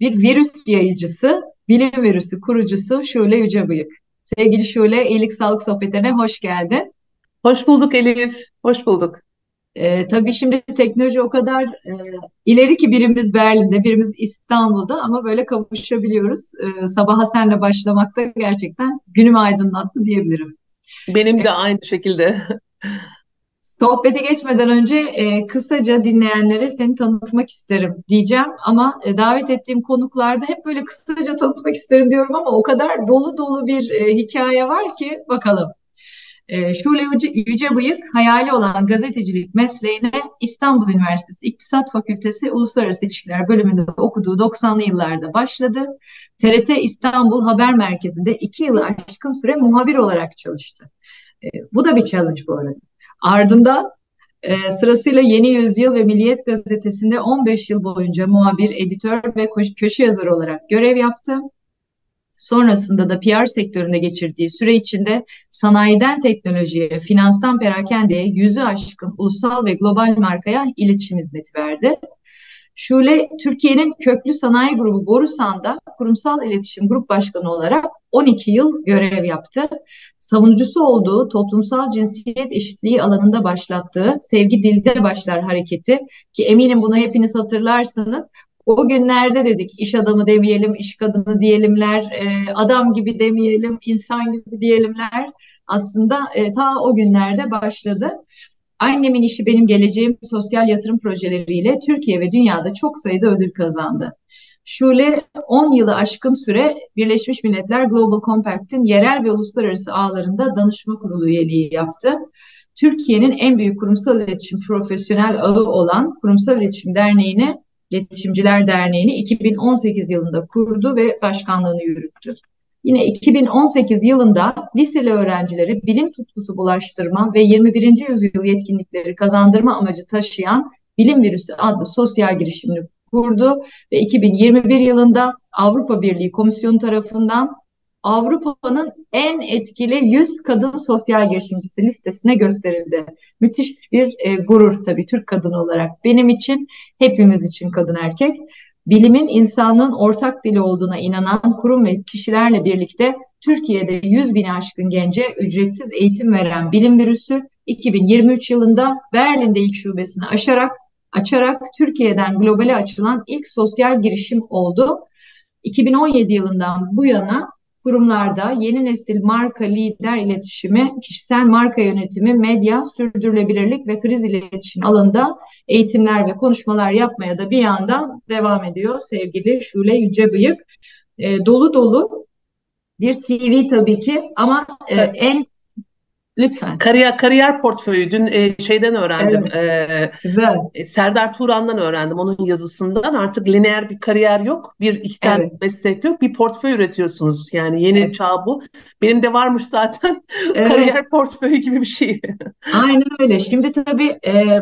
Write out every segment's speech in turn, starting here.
bir virüs yayıcısı, bilim virüsü kurucusu Şule Yücebıyık. Sevgili Şule, İyilik Sağlık Sohbetlerine hoş geldin. Hoş bulduk Elif, hoş bulduk. Ee, tabii şimdi teknoloji o kadar e, ileri ki birimiz Berlin'de, birimiz İstanbul'da ama böyle kavuşabiliyoruz. Ee, sabaha senle başlamakta gerçekten günümü aydınlattı diyebilirim. Benim de aynı şekilde. Sohbete geçmeden önce e, kısaca dinleyenlere seni tanıtmak isterim diyeceğim ama e, davet ettiğim konuklarda hep böyle kısaca tanıtmak isterim diyorum ama o kadar dolu dolu bir e, hikaye var ki bakalım. E, Şule Yüce, Bıyık hayali olan gazetecilik mesleğine İstanbul Üniversitesi İktisat Fakültesi Uluslararası İlişkiler bölümünde okuduğu 90'lı yıllarda başladı. TRT İstanbul Haber Merkezi'nde iki yılı aşkın süre muhabir olarak çalıştı. E, bu da bir challenge bu arada. Ardından e, sırasıyla Yeni Yüzyıl ve Milliyet Gazetesi'nde 15 yıl boyunca muhabir, editör ve köşe yazarı olarak görev yaptı. Sonrasında da PR sektöründe geçirdiği süre içinde sanayiden teknolojiye, finanstan perakendeye yüzü aşkın ulusal ve global markaya iletişim hizmeti verdi. Şule, Türkiye'nin köklü sanayi grubu Borusan'da kurumsal iletişim grup başkanı olarak 12 yıl görev yaptı. Savunucusu olduğu toplumsal cinsiyet eşitliği alanında başlattığı Sevgi Dilde Başlar hareketi ki eminim bunu hepiniz hatırlarsınız. O günlerde dedik iş adamı demeyelim, iş kadını diyelimler, e, adam gibi demeyelim, insan gibi diyelimler aslında e, ta o günlerde başladı. Annemin işi benim geleceğim sosyal yatırım projeleriyle Türkiye ve dünyada çok sayıda ödül kazandı. Şule 10 yılı aşkın süre Birleşmiş Milletler Global Compact'in yerel ve uluslararası ağlarında danışma kurulu üyeliği yaptı. Türkiye'nin en büyük kurumsal iletişim profesyonel ağı olan Kurumsal İletişim Derneği'ni, İletişimciler Derneği'ni 2018 yılında kurdu ve başkanlığını yürüttü. Yine 2018 yılında liseli öğrencileri bilim tutkusu bulaştırma ve 21. yüzyıl yetkinlikleri kazandırma amacı taşıyan Bilim Virüsü adlı sosyal girişimini kurdu ve 2021 yılında Avrupa Birliği Komisyonu tarafından Avrupa'nın en etkili 100 kadın sosyal girişimcisi listesine gösterildi. Müthiş bir e, gurur tabii Türk kadını olarak. Benim için, hepimiz için kadın erkek bilimin insanlığın ortak dili olduğuna inanan kurum ve kişilerle birlikte Türkiye'de 100 bin aşkın gence ücretsiz eğitim veren bilim virüsü 2023 yılında Berlin'de ilk şubesini aşarak açarak Türkiye'den globale açılan ilk sosyal girişim oldu. 2017 yılından bu yana kurumlarda yeni nesil marka lider iletişimi, kişisel marka yönetimi, medya, sürdürülebilirlik ve kriz iletişim alanında eğitimler ve konuşmalar yapmaya da bir yandan devam ediyor sevgili Şule Yücebıyık. E, dolu dolu bir CV tabii ki ama e, en Lütfen. Kariyer kariyer portföyü dün e, şeyden öğrendim. Evet. E, Güzel. E, Serdar Turan'dan öğrendim onun yazısından. Artık lineer bir kariyer yok. Bir iki tane evet. meslek yok. Bir portföy üretiyorsunuz. Yani yeni evet. çağ bu. Benim de varmış zaten. Evet. kariyer portföyü gibi bir şey. Aynen öyle. Şimdi tabii e,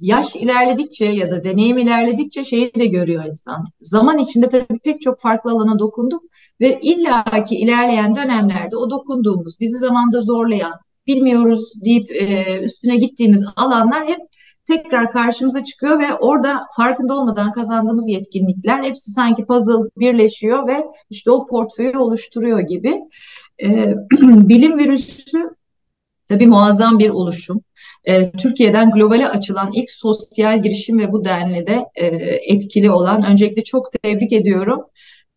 yaş ilerledikçe ya da deneyim ilerledikçe şeyi de görüyor insan. Zaman içinde tabii pek çok farklı alana dokunduk ve illaki ilerleyen dönemlerde o dokunduğumuz, bizi zamanda zorlayan, bilmiyoruz deyip e, üstüne gittiğimiz alanlar hep tekrar karşımıza çıkıyor ve orada farkında olmadan kazandığımız yetkinlikler hepsi sanki puzzle birleşiyor ve işte o portföyü oluşturuyor gibi. E, bilim virüsü tabii muazzam bir oluşum e, Türkiye'den globale açılan ilk sosyal girişim ve bu denli de e, etkili olan. Öncelikle çok tebrik ediyorum.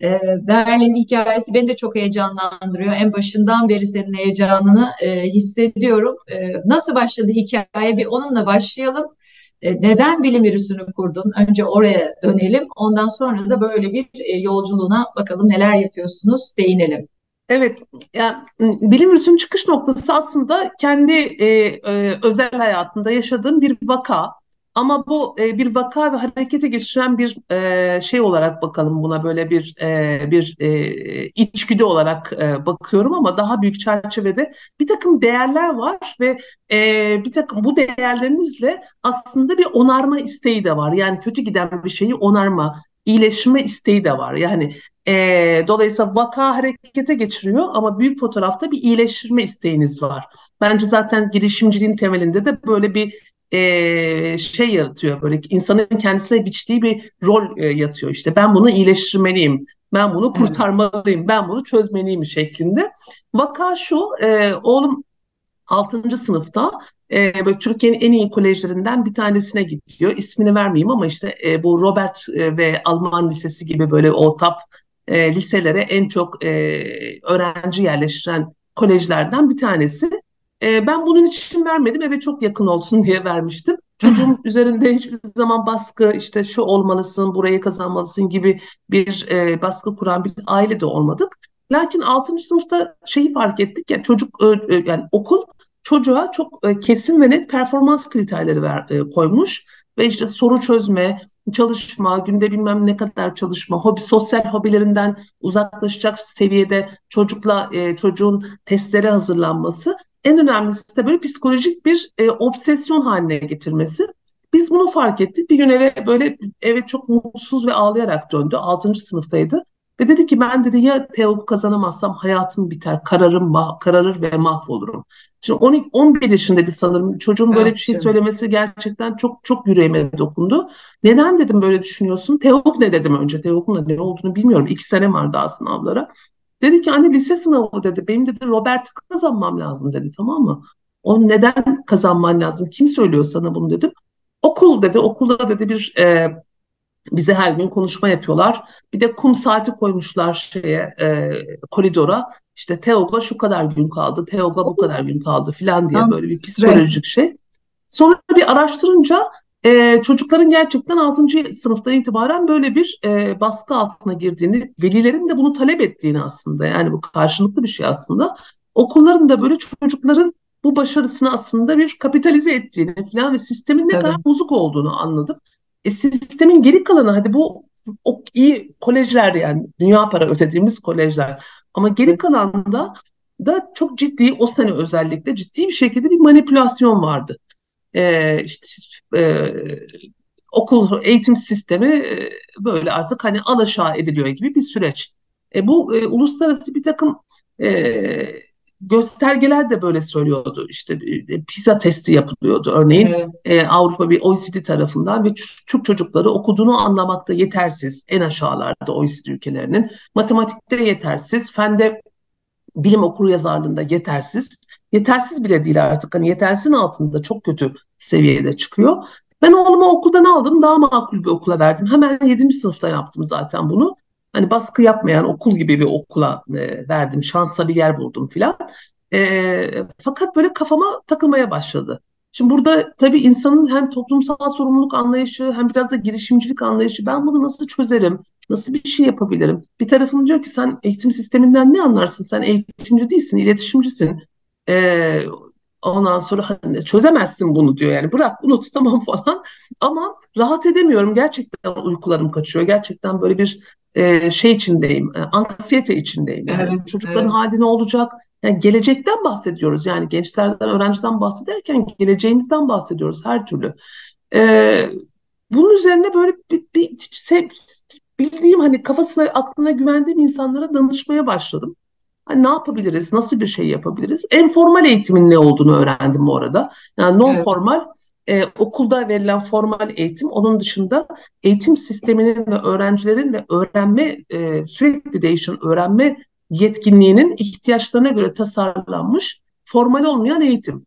E, Berlin hikayesi beni de çok heyecanlandırıyor. En başından beri senin heyecanını e, hissediyorum. E, nasıl başladı hikaye? Bir onunla başlayalım. E, neden bilim virüsünü kurdun? Önce oraya dönelim. Ondan sonra da böyle bir e, yolculuğuna bakalım neler yapıyorsunuz değinelim. Evet, yani bilim virüsünün çıkış noktası aslında kendi e, e, özel hayatında yaşadığım bir vaka. Ama bu e, bir vaka ve harekete geçiren bir e, şey olarak bakalım buna böyle bir e, bir e, içgüdü olarak e, bakıyorum ama daha büyük çerçevede bir takım değerler var ve e, bir takım bu değerlerinizle aslında bir onarma isteği de var. Yani kötü giden bir şeyi onarma, iyileşme isteği de var. Yani e, dolayısıyla vaka harekete geçiriyor ama büyük fotoğrafta bir iyileştirme isteğiniz var. Bence zaten girişimciliğin temelinde de böyle bir e, şey yaratıyor böyle insanın kendisine biçtiği bir rol e, yatıyor işte ben bunu iyileştirmeliyim ben bunu kurtarmalıyım ben bunu çözmeliyim şeklinde vaka şu e, oğlum 6. sınıfta e, böyle Türkiye'nin en iyi kolejlerinden bir tanesine gidiyor ismini vermeyeyim ama işte e, bu Robert e, ve Alman Lisesi gibi böyle o top e, liselere en çok e, öğrenci yerleştiren kolejlerden bir tanesi e, ben bunun için vermedim eve çok yakın olsun diye vermiştim. Çocuğun üzerinde hiçbir zaman baskı işte şu olmalısın, burayı kazanmalısın gibi bir e, baskı kuran bir aile de olmadık. Lakin 6. sınıfta şeyi fark ettik yani çocuk yani okul çocuğa çok e, kesin ve net performans kriterleri ver, e, koymuş ve işte soru çözme, çalışma, günde bilmem ne kadar çalışma, hobi, sosyal hobilerinden uzaklaşacak seviyede çocukla e, çocuğun testlere hazırlanması en önemlisi de böyle psikolojik bir e, obsesyon haline getirmesi. Biz bunu fark ettik. Bir gün eve böyle eve çok mutsuz ve ağlayarak döndü. 6. sınıftaydı. Ve dedi ki ben dedi ya teologu kazanamazsam hayatım biter, kararım kararır ve mahvolurum. Şimdi 12, 11 yaşındaydı sanırım. Çocuğun böyle evet, bir şey söylemesi gerçekten çok çok yüreğime dokundu. Neden dedim böyle düşünüyorsun? Teolog ne dedim önce? Teologun ne olduğunu bilmiyorum. İki sene var daha sınavlara. Dedi ki anne lise sınavı dedi. Benim dedi Robert kazanmam lazım dedi tamam mı? Onu neden kazanman lazım? Kim söylüyor sana bunu dedim. Okul dedi. Okulda dedi bir e, bize her gün konuşma yapıyorlar. Bir de kum saati koymuşlar şeye e, koridora. İşte Teoga şu kadar gün kaldı, Teoga bu kadar gün kaldı filan diye böyle bir psikolojik şey. Sonra bir araştırınca e, çocukların gerçekten 6. sınıftan itibaren böyle bir e, baskı altına girdiğini, velilerin de bunu talep ettiğini aslında yani bu karşılıklı bir şey aslında. Okulların da böyle çocukların bu başarısını aslında bir kapitalize ettiğini falan ve sistemin ne Tabii. kadar bozuk olduğunu anladım. E, sistemin geri kalanı hadi bu o iyi kolejler yani dünya para ödediğimiz kolejler. Ama geri kalanda da çok ciddi o sene özellikle ciddi bir şekilde bir manipülasyon vardı. E, işte e, okul eğitim sistemi e, böyle artık hani alaşağı ediliyor gibi bir süreç. E, bu e, uluslararası bir takım e, göstergeler de böyle söylüyordu. İşte e, PISA testi yapılıyordu örneğin evet. e, Avrupa bir OECD tarafından ve Türk çocukları okuduğunu anlamakta yetersiz en aşağılarda OECD ülkelerinin. Matematikte yetersiz, fende bilim okur yazarlığında yetersiz. Yetersiz bile değil artık. Hani yetersizin altında çok kötü seviyede çıkıyor. Ben oğlumu okuldan aldım. Daha makul bir okula verdim. Hemen 7. sınıfta yaptım zaten bunu. Hani baskı yapmayan okul gibi bir okula e, verdim. Şansa bir yer buldum filan. E, fakat böyle kafama takılmaya başladı. Şimdi burada tabii insanın hem toplumsal sorumluluk anlayışı hem biraz da girişimcilik anlayışı ben bunu nasıl çözerim, nasıl bir şey yapabilirim? Bir tarafım diyor ki sen eğitim sisteminden ne anlarsın? Sen eğitimci değilsin, iletişimcisin. Ee, ondan sonra hani çözemezsin bunu diyor yani bırak bunu tutamam falan. Ama rahat edemiyorum gerçekten uykularım kaçıyor. Gerçekten böyle bir e, şey içindeyim, e, anksiyete içindeyim. Yani evet, çocukların evet. hali ne olacak? Yani gelecekten bahsediyoruz. Yani gençlerden, öğrenciden bahsederken geleceğimizden bahsediyoruz her türlü. Ee, bunun üzerine böyle bir, bir sev, bildiğim hani kafasına, aklına güvendiğim insanlara danışmaya başladım. Hani ne yapabiliriz, nasıl bir şey yapabiliriz? En formal eğitimin ne olduğunu öğrendim bu arada. Yani non formal e, okulda verilen formal eğitim, onun dışında eğitim sisteminin ve öğrencilerin ve öğrenme e, sürekli değişen öğrenme yetkinliğinin ihtiyaçlarına göre tasarlanmış formal olmayan eğitim.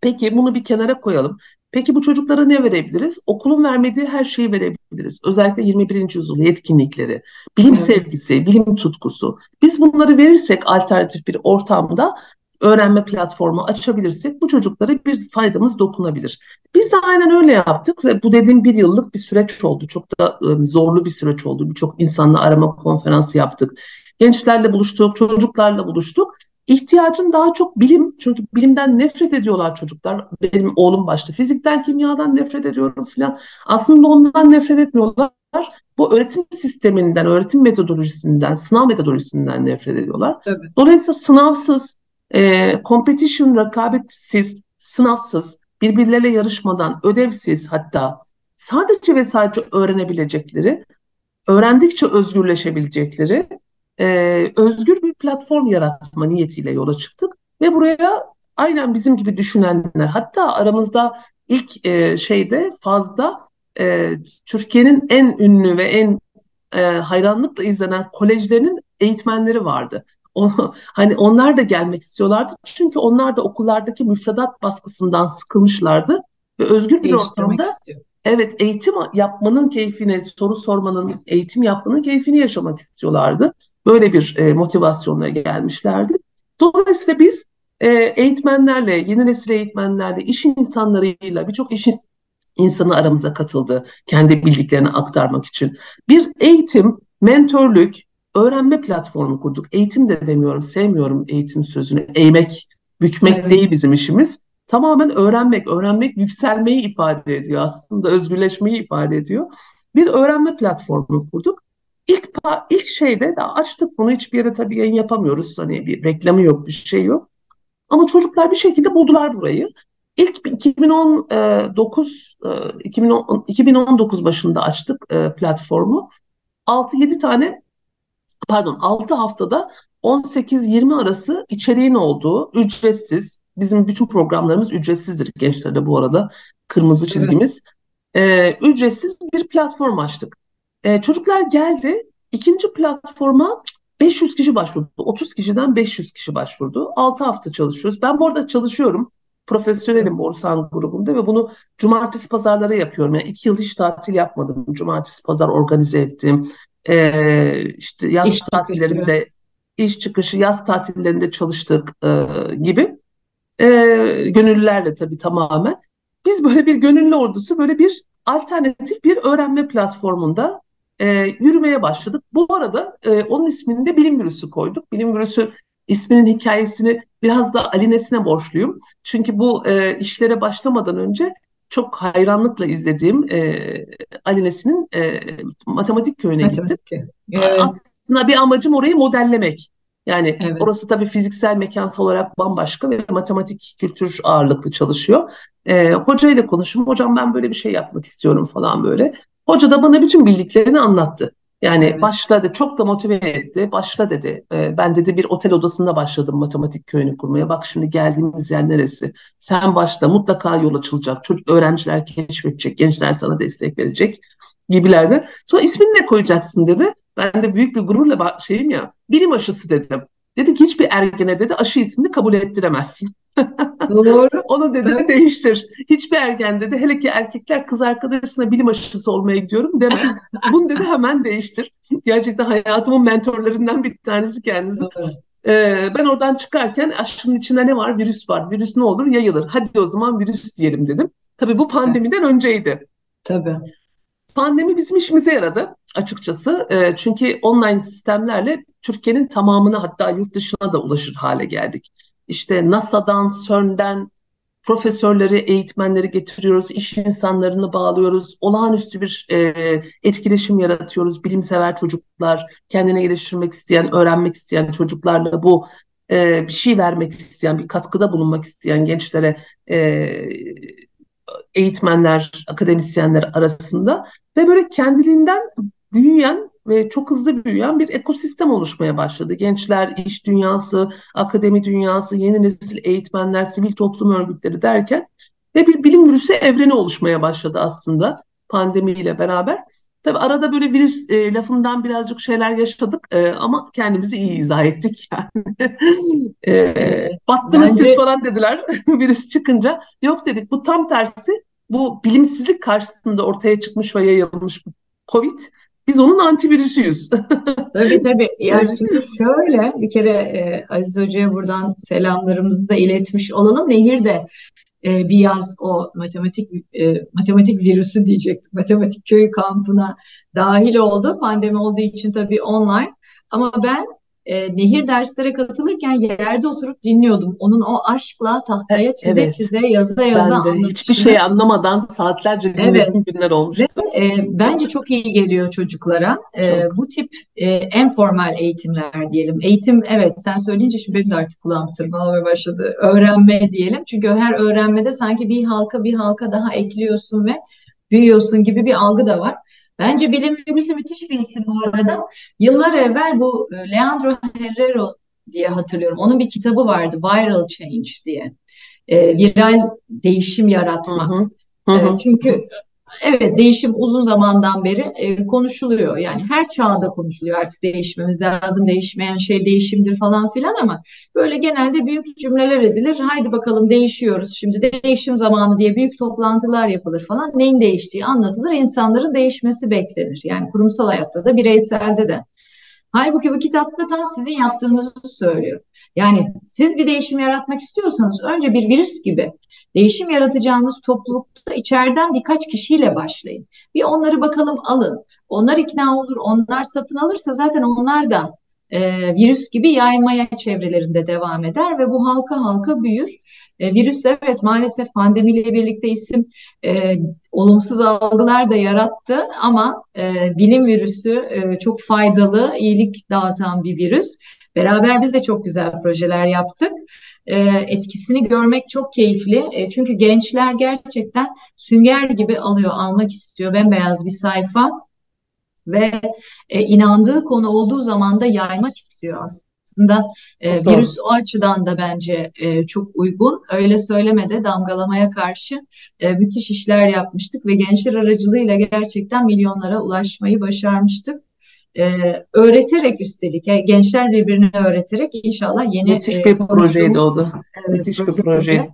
Peki bunu bir kenara koyalım. Peki bu çocuklara ne verebiliriz? Okulun vermediği her şeyi verebiliriz. Özellikle 21. yüzyıl yetkinlikleri, bilim sevgisi, bilim tutkusu. Biz bunları verirsek alternatif bir ortamda öğrenme platformu açabilirsek bu çocuklara bir faydamız dokunabilir. Biz de aynen öyle yaptık. Bu dediğim bir yıllık bir süreç oldu. Çok da zorlu bir süreç oldu. Birçok insanla arama konferansı yaptık gençlerle buluştuk, çocuklarla buluştuk. İhtiyacın daha çok bilim çünkü bilimden nefret ediyorlar çocuklar. Benim oğlum başta fizikten kimyadan nefret ediyorum falan. Aslında ondan nefret etmiyorlar. Bu öğretim sisteminden, öğretim metodolojisinden, sınav metodolojisinden nefret ediyorlar. Tabii. Dolayısıyla sınavsız, e, competition rekabetsiz, sınavsız, birbirleriyle yarışmadan, ödevsiz hatta sadece ve sadece öğrenebilecekleri, öğrendikçe özgürleşebilecekleri e, özgür bir platform yaratma niyetiyle yola çıktık ve buraya aynen bizim gibi düşünenler hatta aramızda ilk e, şeyde fazla e, Türkiye'nin en ünlü ve en e, hayranlıkla izlenen kolejlerinin eğitmenleri vardı. O, hani onlar da gelmek istiyorlardı çünkü onlar da okullardaki müfredat baskısından sıkılmışlardı ve özgür bir ortamda istiyor. evet eğitim yapmanın keyfini, soru sormanın, eğitim yapmanın keyfini yaşamak istiyorlardı. Böyle bir e, motivasyonla gelmişlerdi. Dolayısıyla biz e, eğitmenlerle, yeni nesil eğitmenlerle, iş insanlarıyla, birçok iş insanı aramıza katıldı kendi bildiklerini aktarmak için. Bir eğitim, mentörlük, öğrenme platformu kurduk. Eğitim de demiyorum, sevmiyorum eğitim sözünü. Eğmek, bükmek evet. değil bizim işimiz. Tamamen öğrenmek, öğrenmek yükselmeyi ifade ediyor aslında, özgürleşmeyi ifade ediyor. Bir öğrenme platformu kurduk. İlk, ilk şeyde de açtık bunu hiçbir yere tabii yayın yapamıyoruz. Hani bir reklamı yok, bir şey yok. Ama çocuklar bir şekilde buldular burayı. İlk 2019 2010, 2019 başında açtık e, platformu. 6-7 tane pardon 6 haftada 18-20 arası içeriğin olduğu ücretsiz bizim bütün programlarımız ücretsizdir gençlerde bu arada kırmızı çizgimiz evet. e, ücretsiz bir platform açtık. E, çocuklar geldi ikinci platforma 500 kişi başvurdu. 30 kişiden 500 kişi başvurdu. 6 hafta çalışıyoruz. Ben bu arada çalışıyorum profesyonelim Borsan grubunda ve bunu cumartesi pazarlara yapıyorum. Yani iki yıl hiç tatil yapmadım. Cumartesi pazar organize ettim. Ee, işte yaz iş tatillerinde çıkışı. iş çıkışı, yaz tatillerinde çalıştık e, gibi. E, gönüllülerle tabii tamamen. Biz böyle bir gönüllü ordusu böyle bir alternatif bir öğrenme platformunda e, yürümeye başladık. Bu arada e, onun ismini de bilim virüsü koyduk. Bilim virüsü isminin hikayesini biraz da Alines'ine borçluyum. Çünkü bu e, işlere başlamadan önce çok hayranlıkla izlediğim e, Alines'in e, matematik köyüne matematik. gittim. Evet. Aslında bir amacım orayı modellemek. Yani evet. orası tabii fiziksel, mekansal olarak bambaşka ve matematik kültür ağırlıklı çalışıyor. E, hocayla konuştum. Hocam ben böyle bir şey yapmak istiyorum falan böyle. Hoca da bana bütün bildiklerini anlattı. Yani evet. başla dedi, çok da motive etti. Başla dedi. E, ben dedi bir otel odasında başladım matematik köyünü kurmaya. Bak şimdi geldiğimiz yer neresi? Sen başla mutlaka yol açılacak. Çocuk öğrenciler keşfedecek, gençler sana destek verecek gibilerde. Sonra ismini ne koyacaksın dedi. Ben de büyük bir gururla şeyim ya bilim aşısı dedim. Dedi ki hiçbir ergene dedi aşı ismini kabul ettiremezsin. Doğru. Onu dedi evet. değiştir. Hiçbir ergen dedi hele ki erkekler kız arkadaşına bilim aşısı olmaya gidiyorum demez. Bunu dedi hemen değiştir. Gerçekten hayatımın mentorlarından bir tanesi kendisi. Ee, ben oradan çıkarken aşının içinde ne var? Virüs var. Virüs ne olur? Yayılır. Hadi o zaman virüs diyelim dedim. Tabii bu pandemiden önceydi. Tabii. Pandemi bizim işimize yaradı açıkçası. E, çünkü online sistemlerle Türkiye'nin tamamına hatta yurt dışına da ulaşır hale geldik. İşte NASA'dan, CERN'den profesörleri, eğitmenleri getiriyoruz, iş insanlarını bağlıyoruz, olağanüstü bir e, etkileşim yaratıyoruz. Bilimsever çocuklar, kendine geliştirmek isteyen, öğrenmek isteyen çocuklarla bu e, bir şey vermek isteyen, bir katkıda bulunmak isteyen gençlere e, eğitmenler, akademisyenler arasında ve böyle kendiliğinden büyüyen ve çok hızlı büyüyen bir ekosistem oluşmaya başladı. Gençler, iş dünyası, akademi dünyası, yeni nesil eğitmenler, sivil toplum örgütleri derken ve bir bilim virüsü evreni oluşmaya başladı aslında pandemiyle beraber. Tabii arada böyle virüs e, lafından birazcık şeyler yaşadık e, ama kendimizi iyi izah ettik yani. e, battınız Bence... siz falan dediler virüs çıkınca. Yok dedik bu tam tersi bu bilimsizlik karşısında ortaya çıkmış ve yayılmış Covid biz onun antivirüsüyüz. tabii tabii. Yani şöyle bir kere e, Aziz Hoca'ya buradan selamlarımızı da iletmiş olalım. Nehir de e, bir yaz o matematik e, matematik virüsü diyecektim. Matematik köy kampına dahil oldu. Pandemi olduğu için tabii online. Ama ben e, nehir derslere katılırken yerde oturup dinliyordum. Onun o aşkla tahtaya çize evet. çize yaza yaza anlatışını. Hiçbir şey anlamadan saatlerce dinlediğim evet. günler olmuş. Ve e, bence çok iyi geliyor çocuklara. E, bu tip e, en formal eğitimler diyelim. Eğitim evet sen söyleyince şimdi benim de artık kulağım tırmalamaya başladı. Öğrenme diyelim. Çünkü her öğrenmede sanki bir halka bir halka daha ekliyorsun ve büyüyorsun gibi bir algı da var. Bence bilim virüsü müthiş bir isim bu arada. Yıllar evvel bu e, Leandro Herrero diye hatırlıyorum. Onun bir kitabı vardı Viral Change diye. E, viral değişim yaratmak. Hı hı. Hı hı. E, çünkü Evet değişim uzun zamandan beri e, konuşuluyor. Yani her çağda konuşuluyor artık değişmemiz lazım, değişmeyen şey değişimdir falan filan ama böyle genelde büyük cümleler edilir. Haydi bakalım değişiyoruz şimdi değişim zamanı diye büyük toplantılar yapılır falan. Neyin değiştiği anlatılır, insanların değişmesi beklenir. Yani kurumsal hayatta da bireyselde de. Halbuki bu kitapta tam sizin yaptığınızı söylüyor. Yani siz bir değişim yaratmak istiyorsanız önce bir virüs gibi değişim yaratacağınız toplulukta içeriden birkaç kişiyle başlayın. Bir onları bakalım alın. Onlar ikna olur, onlar satın alırsa zaten onlar da e, virüs gibi yaymaya çevrelerinde devam eder ve bu halka halka büyür. E, virüs evet maalesef pandemiyle birlikte isim e, olumsuz algılar da yarattı ama e, bilim virüsü e, çok faydalı, iyilik dağıtan bir virüs. Beraber biz de çok güzel projeler yaptık. E, etkisini görmek çok keyifli. E, çünkü gençler gerçekten sünger gibi alıyor, almak istiyor. Bembeyaz bir sayfa ve e, inandığı konu olduğu zaman da yaymak istiyor aslında. E, virüs o açıdan da bence e, çok uygun. Öyle söylemede damgalamaya karşı e, müthiş işler yapmıştık ve gençler aracılığıyla gerçekten milyonlara ulaşmayı başarmıştık. Ee, öğreterek üstelik yani gençler birbirine öğreterek inşallah yeni müthiş e, bir projeydi o da. Evet, müthiş bir proje.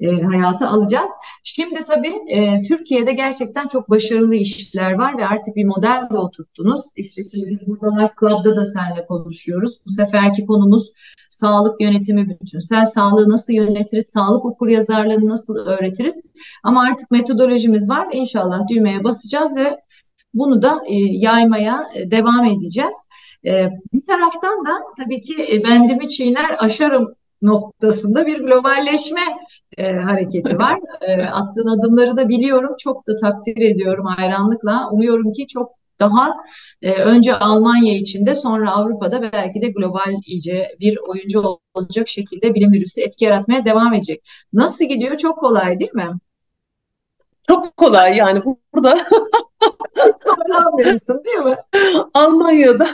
E, hayata alacağız. Şimdi tabii e, Türkiye'de gerçekten çok başarılı işler var ve artık bir model de oturttunuz. İşte şimdi biz burada Life Club'da da seninle konuşuyoruz. Bu seferki konumuz sağlık yönetimi bütünsel sağlığı nasıl yönetiriz, sağlık okur yazarlığını nasıl öğretiriz. Ama artık metodolojimiz var. İnşallah düğmeye basacağız ve bunu da e, yaymaya e, devam edeceğiz. E, bir taraftan da tabii ki e, bendimi çiğner aşarım noktasında bir globalleşme e, hareketi var. E, attığın adımları da biliyorum. Çok da takdir ediyorum hayranlıkla. Umuyorum ki çok daha e, önce Almanya içinde sonra Avrupa'da belki de global iyice bir oyuncu olacak şekilde bilim virüsü etki yaratmaya devam edecek. Nasıl gidiyor? Çok kolay değil mi? Çok kolay yani burada Zorlanmıyorsun değil mi? Almanya'da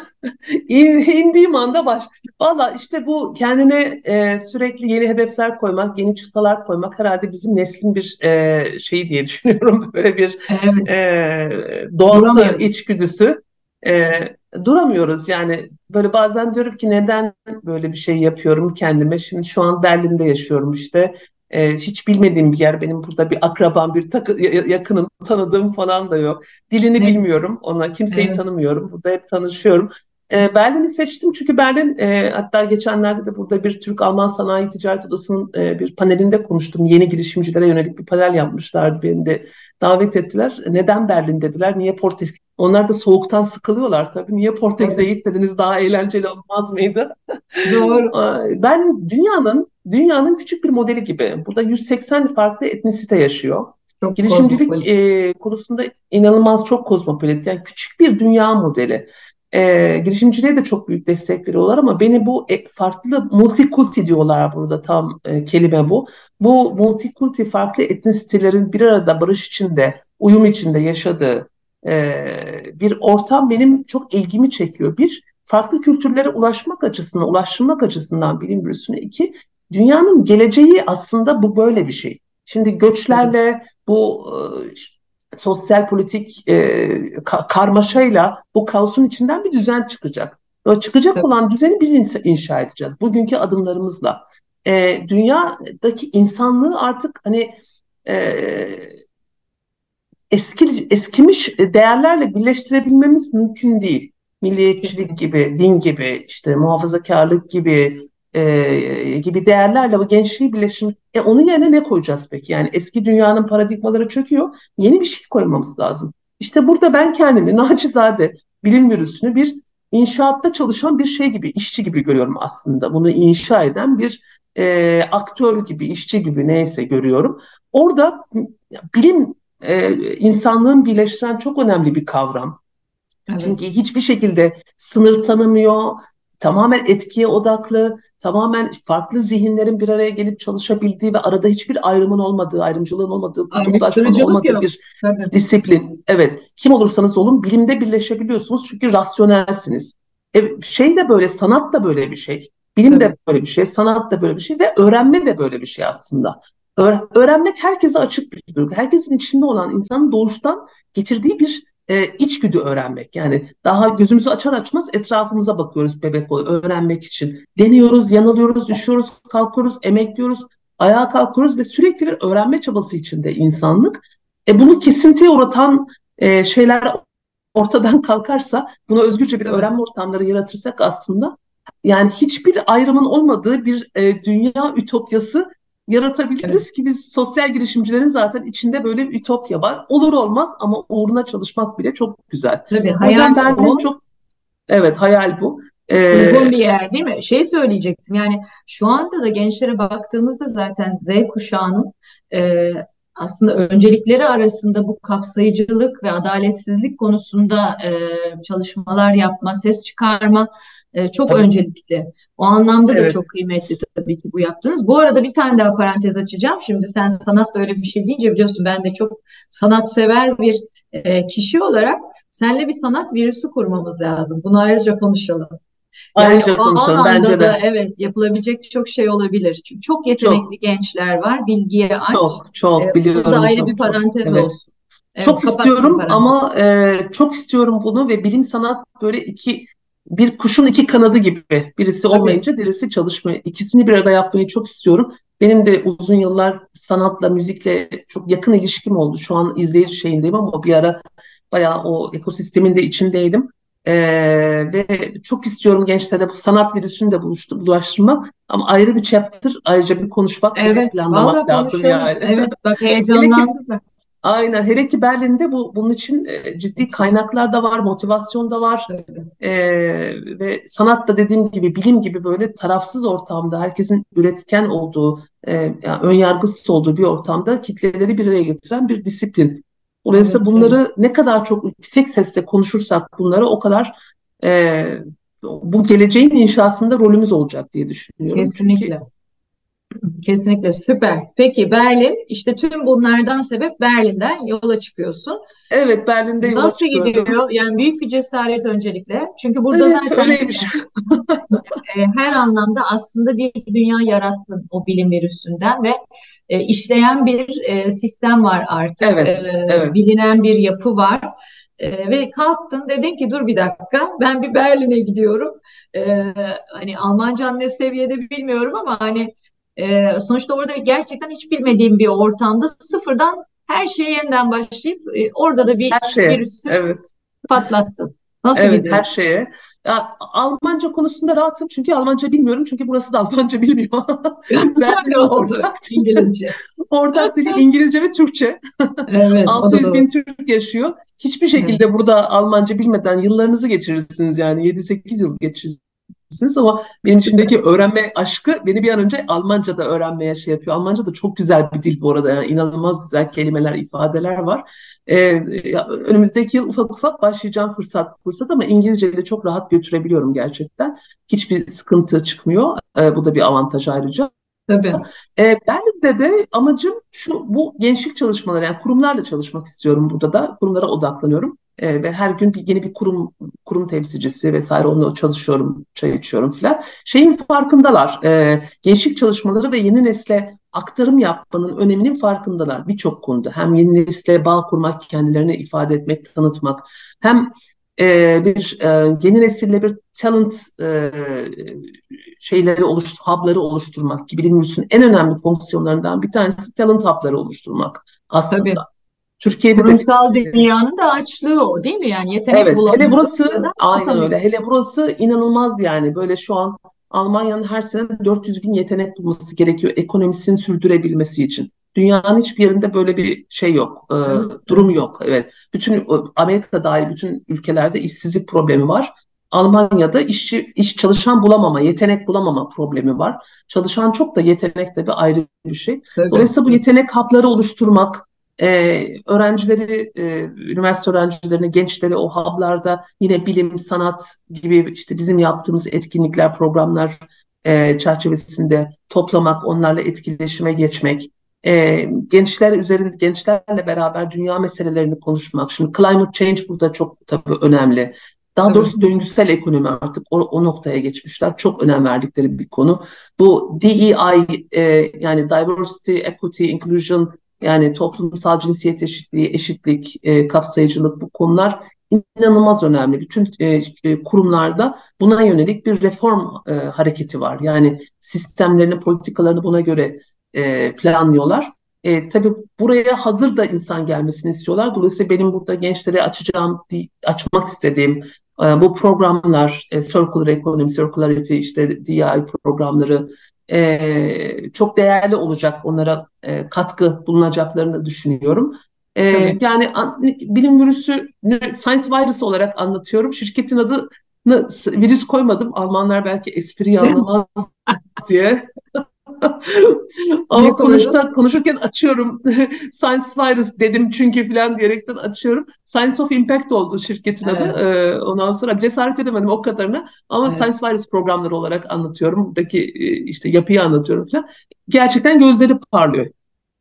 indiğim anda baş. Valla işte bu kendine e, sürekli yeni hedefler koymak, yeni çıtalar koymak herhalde bizim neslin bir e, şeyi diye düşünüyorum. Böyle bir evet. e, doğası, içgüdüsü. E, duramıyoruz yani böyle bazen diyorum ki neden böyle bir şey yapıyorum kendime şimdi şu an Berlin'de yaşıyorum işte e, hiç bilmediğim bir yer. Benim burada bir akrabam, bir takı, yakınım, tanıdığım falan da yok. Dilini evet. bilmiyorum. Ona kimseyi evet. tanımıyorum. Burada hep tanışıyorum. E, Berlin'i seçtim çünkü Berlin e, hatta geçenlerde de burada bir Türk-Alman Sanayi Ticaret Odası'nın e, bir panelinde konuştum. Yeni girişimcilere yönelik bir panel yapmışlardı. Beni de davet ettiler. Neden Berlin dediler? Niye Portekiz? Onlar da soğuktan sıkılıyorlar tabii. Niye Portekiz'e gitmediniz? Daha eğlenceli olmaz mıydı? Doğru. ben dünyanın dünyanın küçük bir modeli gibi. Burada 180 farklı etnisite yaşıyor. Çok Girişimcilik e, konusunda inanılmaz çok kozmopolit. Yani küçük bir dünya modeli. E, girişimciliğe de çok büyük destek veriyorlar ama beni bu e, farklı multikulti diyorlar burada tam e, kelime bu. Bu multikulti farklı etnisitelerin bir arada barış içinde, uyum içinde yaşadığı e, bir ortam benim çok ilgimi çekiyor. Bir, farklı kültürlere ulaşmak açısından, ulaştırmak açısından bilim virüsüne. iki dünyanın geleceği aslında bu böyle bir şey. Şimdi göçlerle bu e, sosyal politik e, ka- karmaşayla bu kaosun içinden bir düzen çıkacak. O çıkacak evet. olan düzeni biz inşa edeceğiz bugünkü adımlarımızla. E, dünyadaki insanlığı artık hani e, eski eskimiş değerlerle birleştirebilmemiz mümkün değil. Milliyetçilik gibi, din gibi, işte muhafazakarlık gibi, e, gibi değerlerle bu gençliği birleşim. E onun yerine ne koyacağız peki? Yani eski dünyanın paradigmaları çöküyor. Yeni bir şey koymamız lazım. İşte burada ben kendimi naçizade bilim virüsünü bir inşaatta çalışan bir şey gibi, işçi gibi görüyorum aslında. Bunu inşa eden bir e, aktör gibi, işçi gibi neyse görüyorum. Orada bilim e, insanlığın birleştiren çok önemli bir kavram. Evet. Çünkü hiçbir şekilde sınır tanımıyor, tamamen etkiye odaklı, tamamen farklı zihinlerin bir araya gelip çalışabildiği ve arada hiçbir ayrımın olmadığı, ayrımcılığın olmadığı, kutuplaşmanın olmadığı yok. bir Tabii. disiplin. Evet, kim olursanız olun bilimde birleşebiliyorsunuz çünkü rasyonelsiniz. E, şey de böyle, sanat da böyle bir şey. Bilim Tabii. de böyle bir şey, sanat da böyle bir şey ve öğrenme de böyle bir şey aslında. Öğrenmek herkese açık bir duygu. Herkesin içinde olan insanın doğuştan getirdiği bir e, içgüdü öğrenmek. Yani daha gözümüzü açar açmaz etrafımıza bakıyoruz bebek öğrenmek için. Deniyoruz, yanılıyoruz, düşüyoruz, kalkıyoruz, emekliyoruz, ayağa kalkıyoruz ve sürekli bir öğrenme çabası içinde insanlık. E, bunu kesintiye uğratan e, şeyler ortadan kalkarsa, buna özgürce bir öğrenme ortamları yaratırsak aslında yani hiçbir ayrımın olmadığı bir e, dünya ütopyası yaratabiliriz evet. ki biz sosyal girişimcilerin zaten içinde böyle bir ütopya var. Olur olmaz ama uğruna çalışmak bile çok güzel. Tabii hayal ben bu. çok evet hayal bu. Ee, Uygun bir yer değil mi? Şey söyleyecektim yani şu anda da gençlere baktığımızda zaten Z kuşağının e, aslında öncelikleri arasında bu kapsayıcılık ve adaletsizlik konusunda e, çalışmalar yapma, ses çıkarma e, çok Tabii. öncelikli. O anlamda evet. da çok kıymetli tabii ki bu yaptınız. Bu arada bir tane daha parantez açacağım. Şimdi sen sanat böyle bir şey deyince biliyorsun ben de çok sanatsever bir e, kişi olarak seninle bir sanat virüsü kurmamız lazım. Bunu ayrıca konuşalım. Yani ayrıca konuşalım bence de. Evet yapılabilecek çok şey olabilir. Çünkü çok yetenekli çok. gençler var. Bilgiye aç. Çok çok ee, biliyorum. Bu da ayrı çok, bir parantez çok. olsun. Evet, çok istiyorum ama e, çok istiyorum bunu ve bilim sanat böyle iki bir kuşun iki kanadı gibi. Birisi olmayınca Tabii. birisi çalışmıyor. İkisini bir arada yapmayı çok istiyorum. Benim de uzun yıllar sanatla, müzikle çok yakın ilişkim oldu. Şu an izleyici şeyindeyim ama bir ara bayağı o ekosistemin de içindeydim. Ee, ve çok istiyorum gençlere bu sanat virüsünü de buluştu, bulaştırmak. Ama ayrı bir chapter, ayrıca bir konuşmak, evet, planlamak lazım yani. Evet, bak heyecanlandım. Aynen. Hele ki Berlin'de bu bunun için e, ciddi kaynaklar da var, motivasyon da var. E, ve sanat da dediğim gibi bilim gibi böyle tarafsız ortamda herkesin üretken olduğu, e, yani ön yargısız olduğu bir ortamda kitleleri bir araya getiren bir disiplin. Dolayısıyla evet, bunları evet. ne kadar çok yüksek sesle konuşursak bunları o kadar e, bu geleceğin inşasında rolümüz olacak diye düşünüyorum. Kesinlikle. Çünkü Kesinlikle süper. Peki Berlin, işte tüm bunlardan sebep Berlin'den yola çıkıyorsun. Evet, Berlin'de yola Nasıl çıkıyorum. gidiyor? Yani büyük bir cesaret öncelikle. Çünkü burada evet, zaten e, her anlamda aslında bir dünya yarattın o bilim virüsünden ve e, işleyen bir e, sistem var artık. Evet, e, evet. Bilinen bir yapı var. E, ve kalktın dedin ki dur bir dakika ben bir Berlin'e gidiyorum. E, hani Almanca ne seviyede bilmiyorum ama hani e, sonuçta orada gerçekten hiç bilmediğim bir ortamda sıfırdan her şeye yeniden başlayıp e, orada da bir her şeye, virüsü evet. patlattın. Nasıl evet, gidiyor? her şeye. Ya, Almanca konusunda rahatım çünkü Almanca bilmiyorum çünkü burası da Almanca bilmiyor. ben ortak İngilizce. ortak dili İngilizce ve Türkçe. Evet, 600 bin Türk yaşıyor. Hiçbir şekilde evet. burada Almanca bilmeden yıllarınızı geçirirsiniz yani 7-8 yıl geçirirsiniz yapabilirsiniz ama benim içimdeki öğrenme aşkı beni bir an önce Almanca da öğrenmeye şey yapıyor. Almanca da çok güzel bir dil bu arada. Yani inanılmaz güzel kelimeler, ifadeler var. Ee, ya, önümüzdeki yıl ufak ufak başlayacağım fırsat fırsat ama İngilizceyi de çok rahat götürebiliyorum gerçekten. Hiçbir sıkıntı çıkmıyor. Ee, bu da bir avantaj ayrıca. Tabii. E, Berlin'de de amacım şu bu gençlik çalışmaları yani kurumlarla çalışmak istiyorum burada da kurumlara odaklanıyorum e, ve her gün bir yeni bir kurum kurum temsilcisi vesaire onunla çalışıyorum çay içiyorum filan şeyin farkındalar e, gençlik çalışmaları ve yeni nesle aktarım yapmanın öneminin farkındalar birçok konuda hem yeni nesle bağ kurmak kendilerini ifade etmek tanıtmak hem e, bir e, yeni nesille bir talent e, şeyleri oluş, hub'ları oluşturmak gibi bilim en önemli fonksiyonlarından bir tanesi talent hub'ları oluşturmak aslında. Tabii. Türkiye'de Kurumsal de, dünyanın da açlığı o değil mi? Yani yetenek evet, hele burası aynen öyle. Hele burası inanılmaz yani. Böyle şu an Almanya'nın her sene 400 bin yetenek bulması gerekiyor ekonomisini sürdürebilmesi için. Dünyanın hiçbir yerinde böyle bir şey yok, e, durum yok. Evet, bütün Amerika dahil bütün ülkelerde işsizlik problemi var. Almanya'da işçi iş çalışan bulamama, yetenek bulamama problemi var. Çalışan çok da yetenek de bir ayrı bir şey. Tabii. Dolayısıyla bu yetenek hapları oluşturmak, e, öğrencileri, e, üniversite öğrencilerini, gençleri o hub'larda yine bilim, sanat gibi işte bizim yaptığımız etkinlikler, programlar e, çerçevesinde toplamak, onlarla etkileşime geçmek, e, gençler üzerinde gençlerle beraber dünya meselelerini konuşmak. Şimdi climate change burada çok tabii önemli. Daha doğrusu döngüsel ekonomi artık o, o noktaya geçmişler. Çok önem verdikleri bir konu. Bu DEI e, yani diversity, equity, inclusion yani toplumsal cinsiyet eşitliği, eşitlik, e, kapsayıcılık bu konular inanılmaz önemli. Bütün e, e, kurumlarda buna yönelik bir reform e, hareketi var. Yani sistemlerini, politikalarını buna göre e, planlıyorlar. E, tabii buraya hazır da insan gelmesini istiyorlar. Dolayısıyla benim burada gençlere açacağım, açmak istediğim e, bu programlar, e, Circular Economy, Circularity, işte DI programları e, çok değerli olacak. Onlara e, katkı bulunacaklarını düşünüyorum. E, yani an, bilim virüsü Science Virus olarak anlatıyorum. Şirketin adını virüs koymadım. Almanlar belki espri anlamaz diye. Ama konuşta, konuşurken açıyorum. Science Virus dedim çünkü falan diyerekten açıyorum. Science of Impact oldu şirketin evet. adı. Ee, ondan sonra cesaret edemedim o kadarına. Ama evet. Science Virus programları olarak anlatıyorum. Buradaki e, işte yapıyı anlatıyorum falan. Gerçekten gözleri parlıyor.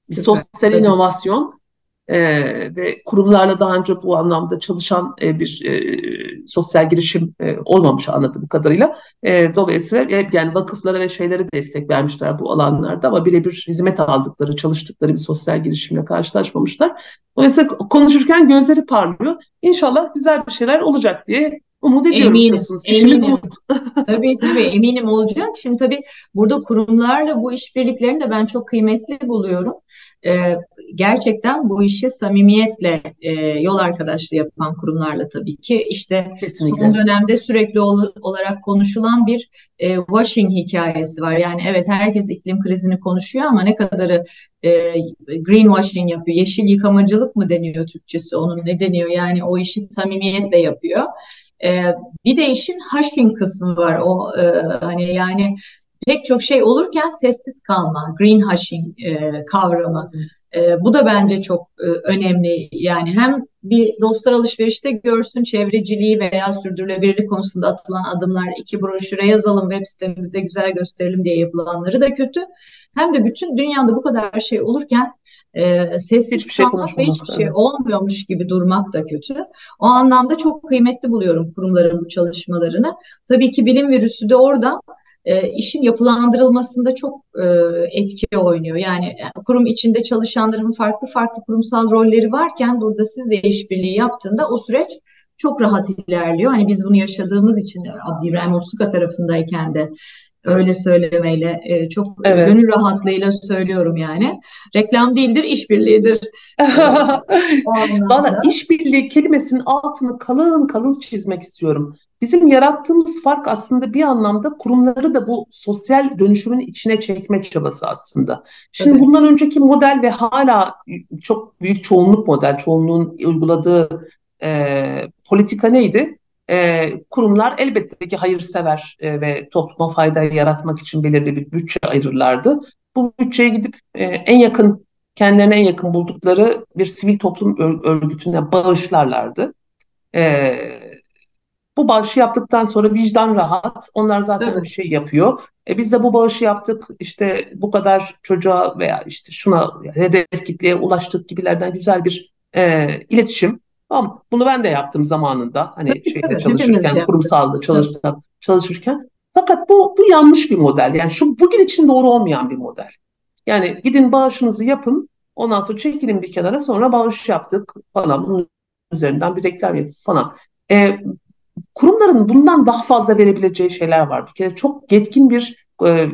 Süper. Sosyal evet. inovasyon e, ve kurumlarla daha önce bu anlamda çalışan e, bir e, sosyal girişim e, olmamış anladığım kadarıyla. E, dolayısıyla e, yani vakıflara ve şeylere destek vermişler bu alanlarda ama birebir hizmet aldıkları, çalıştıkları bir sosyal girişimle karşılaşmamışlar. Dolayısıyla konuşurken gözleri parlıyor. İnşallah güzel bir şeyler olacak diye Umut ediyorum eminim, İşimiz eminim. umut. tabii tabii eminim olacak. Şimdi tabii burada kurumlarla bu işbirliklerini de ben çok kıymetli buluyorum. Ee, gerçekten bu işi samimiyetle e, yol arkadaşlığı yapan kurumlarla tabii ki işte Kesinlikle. son dönemde sürekli ol, olarak konuşulan bir e, washing hikayesi var. Yani evet herkes iklim krizini konuşuyor ama ne kadarı e, greenwashing yapıyor. Yeşil yıkamacılık mı deniyor Türkçesi onun ne deniyor? Yani o işi samimiyetle yapıyor. E, bir de işin hashing kısmı var. O e, hani yani pek çok şey olurken sessiz kalma, green hashing e, kavramı. E, bu da bence çok e, önemli. Yani hem bir dostlar alışverişte görsün çevreciliği veya sürdürülebilirlik konusunda atılan adımlar iki broşüre yazalım web sitemizde güzel gösterelim diye yapılanları da kötü. Hem de bütün dünyada bu kadar şey olurken e, sessiz hiçbir şey kalmak ve hiçbir şey olmuyormuş gibi durmak da kötü. O anlamda çok kıymetli buluyorum kurumların bu çalışmalarını. Tabii ki bilim virüsü de orada e, işin yapılandırılmasında çok e, etki oynuyor. Yani kurum içinde çalışanların farklı farklı kurumsal rolleri varken burada sizle işbirliği yaptığında o süreç çok rahat ilerliyor. Hani biz bunu yaşadığımız için Abdi İbrahim Otsuka tarafındayken de öyle söylemeyle e, çok evet. gönül rahatlığıyla söylüyorum yani. Reklam değildir, işbirliğidir. Bana işbirliği kelimesinin altını kalın kalın çizmek istiyorum. Bizim yarattığımız fark aslında bir anlamda kurumları da bu sosyal dönüşümün içine çekme çabası aslında. Şimdi evet. bundan önceki model ve hala çok büyük çoğunluk model, çoğunluğun uyguladığı e, politika neydi? E, kurumlar elbette ki hayırsever e, ve topluma fayda yaratmak için belirli bir bütçe ayırırlardı. Bu bütçeye gidip e, en yakın, kendilerine en yakın buldukları bir sivil toplum örgütüne bağışlarlardı. E, bu bağışı yaptıktan sonra vicdan rahat. Onlar zaten evet. bir şey yapıyor. E biz de bu bağışı yaptık. İşte bu kadar çocuğa veya işte şuna hedef kitleye ulaştık gibilerden güzel bir e, iletişim. Tamam. Bunu ben de yaptım zamanında. Hani tabii, şeyde tabii, çalışırken, kurumsalda çalışırken, çalışırken. Fakat bu bu yanlış bir model. Yani şu bugün için doğru olmayan bir model. Yani gidin bağışınızı yapın. Ondan sonra çekilin bir kenara sonra bağış yaptık falan. Bunun üzerinden bir reklam yapın falan. E, kurumların bundan daha fazla verebileceği şeyler var. Bir kere çok yetkin bir e,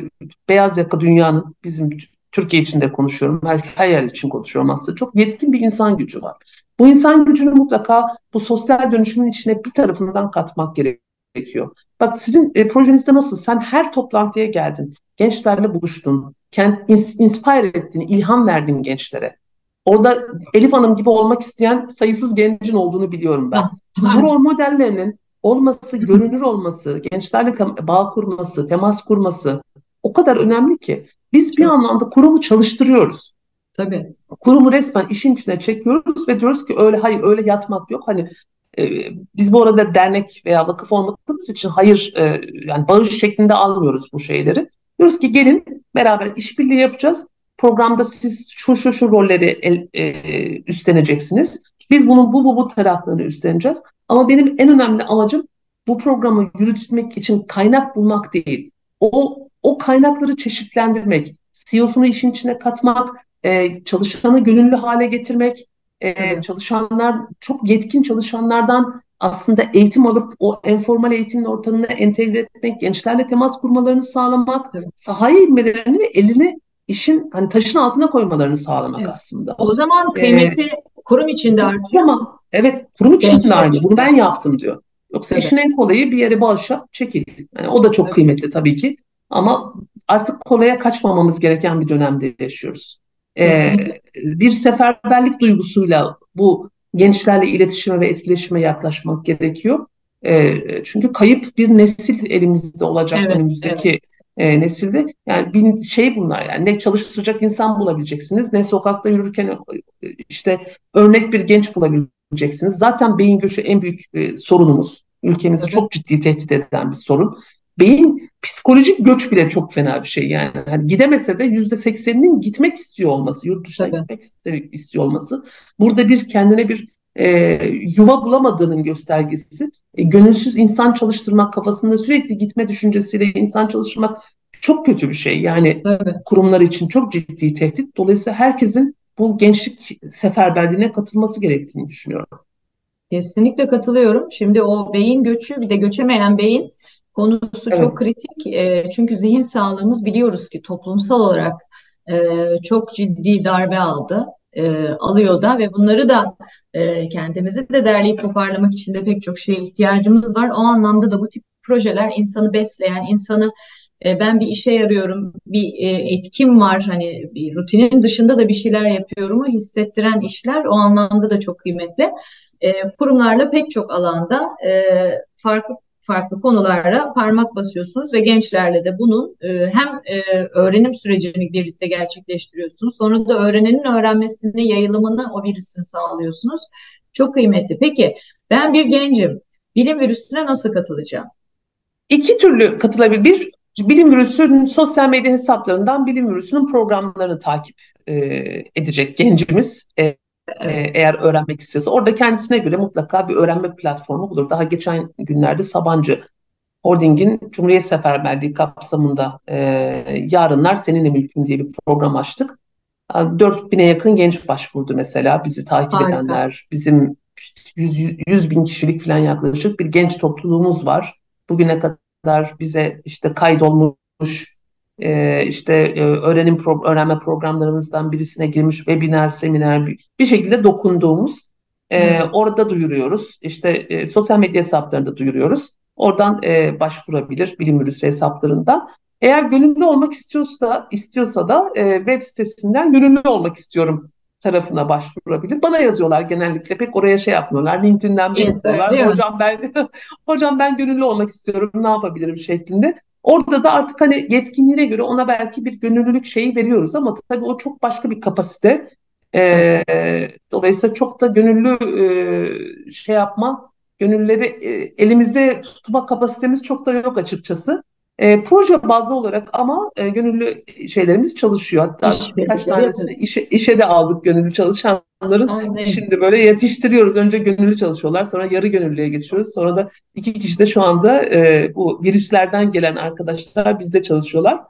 beyaz yaka dünyanın bizim Türkiye için de konuşuyorum. Her, her yer için konuşuyorum aslında. Çok yetkin bir insan gücü var. Bu insan gücünü mutlaka bu sosyal dönüşümün içine bir tarafından katmak gerekiyor. Bak sizin e, projenizde nasıl? Sen her toplantıya geldin. Gençlerle buluştun. Kent inspire ettin, ilham verdin gençlere. Orada Elif Hanım gibi olmak isteyen sayısız gencin olduğunu biliyorum ben. bu rol modellerinin olması, görünür olması, gençlerle bağ kurması, temas kurması o kadar önemli ki biz bir anlamda kurumu çalıştırıyoruz. Tabii. Kurumu resmen işin içine çekiyoruz ve diyoruz ki öyle hayır öyle yatmak yok. Hani e, biz bu arada dernek veya vakıf olmadığımız için hayır e, yani bağış şeklinde almıyoruz bu şeyleri. Diyoruz ki gelin beraber işbirliği yapacağız. Programda siz şu şu şu rolleri el, e, üstleneceksiniz. Biz bunun bu bu bu taraflarını üstleneceğiz. Ama benim en önemli amacım bu programı yürütmek için kaynak bulmak değil. O o kaynakları çeşitlendirmek, CEO'sunu işin içine katmak, e, çalışanı gönüllü hale getirmek, e, çalışanlar çok yetkin çalışanlardan aslında eğitim alıp o informal eğitimin ortamına entegre etmek, gençlerle temas kurmalarını sağlamak, evet. sahaya inmelerini ve elini işin hani taşın altına koymalarını sağlamak evet. aslında. O zaman kıymeti ee, kurum içinde artıyor. Tamam. Evet, kurum içinde aynı. Bunu ben yaptım diyor. Yoksa evet. işin en kolayı bir yere bağışla, çekil. Yani o da çok evet. kıymetli tabii ki. Ama artık kolaya kaçmamamız gereken bir dönemde yaşıyoruz. Ee, bir seferberlik duygusuyla bu gençlerle iletişime ve etkileşime yaklaşmak gerekiyor. E, çünkü kayıp bir nesil elimizde olacak evet, önümüzdeki evet. E, nesilde. Yani bir şey bunlar yani ne çalıştıracak insan bulabileceksiniz ne sokakta yürürken işte örnek bir genç bulabileceksiniz. Zaten beyin göçü en büyük e, sorunumuz. Ülkemizi evet. çok ciddi tehdit eden bir sorun beyin psikolojik göç bile çok fena bir şey yani. yani gidemese de yüzde sekseninin gitmek istiyor olması, yurt dışına Tabii. gitmek istiyor olması. Burada bir kendine bir e, yuva bulamadığının göstergesi. E, gönülsüz insan çalıştırmak, kafasında sürekli gitme düşüncesiyle insan çalıştırmak çok kötü bir şey. Yani Tabii. kurumlar için çok ciddi tehdit. Dolayısıyla herkesin bu gençlik seferberliğine katılması gerektiğini düşünüyorum. Kesinlikle katılıyorum. Şimdi o beyin göçü bir de göçemeyen beyin konusu evet. çok kritik. E, çünkü zihin sağlığımız biliyoruz ki toplumsal olarak e, çok ciddi darbe aldı. E, alıyor da ve bunları da e, kendimizi de derleyip toparlamak için de pek çok şeye ihtiyacımız var. O anlamda da bu tip projeler insanı besleyen, insanı e, ben bir işe yarıyorum, bir e, etkim var, hani bir rutinin dışında da bir şeyler yapıyorumu hissettiren işler o anlamda da çok kıymetli. E, kurumlarla pek çok alanda e, farklı farklı konulara parmak basıyorsunuz ve gençlerle de bunun e, hem e, öğrenim sürecini birlikte gerçekleştiriyorsunuz. Sonra da öğrenenin öğrenmesini, yayılımını o virüsün sağlıyorsunuz. Çok kıymetli. Peki ben bir gencim. Bilim virüsüne nasıl katılacağım? İki türlü katılabilir. Bir, bilim virüsünün sosyal medya hesaplarından bilim virüsünün programlarını takip e, edecek gencimiz. E, Evet. Eğer öğrenmek istiyorsa orada kendisine göre mutlaka bir öğrenme platformu bulur. Daha geçen günlerde Sabancı Holding'in Cumhuriyet Seferberliği kapsamında e, Yarınlar Seninle Mülkün diye bir program açtık. 4000'e yakın genç başvurdu mesela bizi takip Harika. edenler. Bizim 100, 100 bin kişilik falan yaklaşık bir genç topluluğumuz var. Bugüne kadar bize işte kaydolmuş e, işte e, öğrenim pro öğrenme programlarımızdan birisine girmiş webinar, seminer bir, bir şekilde dokunduğumuz e, orada duyuruyoruz. İşte e, sosyal medya hesaplarında duyuruyoruz. Oradan e, başvurabilir bilim virüsü hesaplarından. Eğer gönüllü olmak istiyorsa istiyorsa da e, web sitesinden gönüllü olmak istiyorum tarafına başvurabilir. Bana yazıyorlar genellikle. Pek oraya şey yapmıyorlar. LinkedIn'den yazıyorlar. Hocam ben hocam ben gönüllü olmak istiyorum. Ne yapabilirim şeklinde. Orada da artık hani yetkinliğine göre ona belki bir gönüllülük şeyi veriyoruz ama tabii o çok başka bir kapasite. Ee, dolayısıyla çok da gönüllü e, şey yapma, gönülleri e, elimizde tutma kapasitemiz çok da yok açıkçası. E, proje bazlı olarak ama e, gönüllü şeylerimiz çalışıyor. Hatta İş birkaç tanesini işe, işe de aldık gönüllü çalışanların. Aynen. Şimdi böyle yetiştiriyoruz. Önce gönüllü çalışıyorlar. Sonra yarı gönüllüye geçiyoruz. Sonra da iki kişi de şu anda e, bu virüslerden gelen arkadaşlar bizde çalışıyorlar.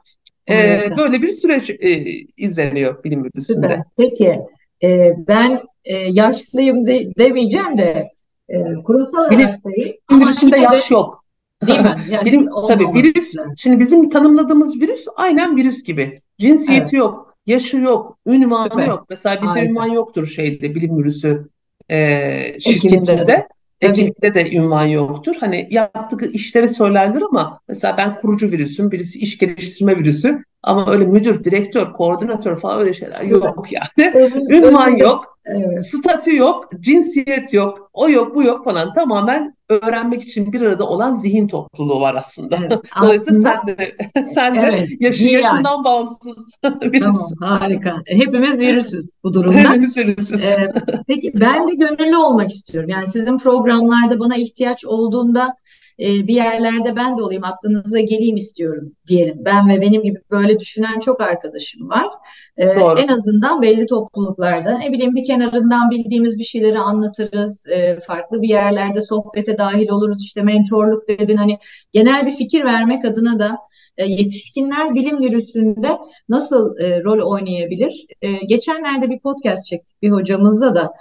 E. Böyle bir süreç e, izleniyor bilim. Süper. Peki e, ben e, yaşlıyım de, demeyeceğim de e, kurumsal bilim, olarak. Bilim virüsünde yaş de, yok. Değil mi? Yani Bilim, tabii virüs, şimdi bizim tanımladığımız virüs aynen virüs gibi. Cinsiyeti evet. yok, yaşı yok, ünvanı Süper. yok. Mesela bizde Harika. ünvan yoktur şeyde bilim virüsü e, şirketinde. Ekibinde de ünvan yoktur. Hani yaptığı işleri söylerler ama mesela ben kurucu virüsüm, birisi iş geliştirme virüsü. Ama öyle müdür, direktör, koordinatör falan öyle şeyler yok yani. Ünvan yok, evet. statü yok, cinsiyet yok, o yok, bu yok falan. Tamamen öğrenmek için bir arada olan zihin topluluğu var aslında. Evet, Dolayısıyla aslında, sen de, sen evet, de yaşı, yani. yaşından bağımsız birisin. Tamam, harika. Hepimiz virüsüz bu durumda. Hepimiz virüsüz. Ee, peki ben de gönüllü olmak istiyorum. Yani sizin programlarda bana ihtiyaç olduğunda e, bir yerlerde ben de olayım aklınıza geleyim istiyorum diyelim. Ben ve benim gibi böyle düşünen çok arkadaşım var. E, en azından belli topluluklarda ne bileyim bir kenarından bildiğimiz bir şeyleri anlatırız. E, farklı bir yerlerde sohbete dahil oluruz. İşte mentorluk dedin hani genel bir fikir vermek adına da yetişkinler bilim virüsünde nasıl e, rol oynayabilir? E, geçenlerde bir podcast çektik bir hocamızla da.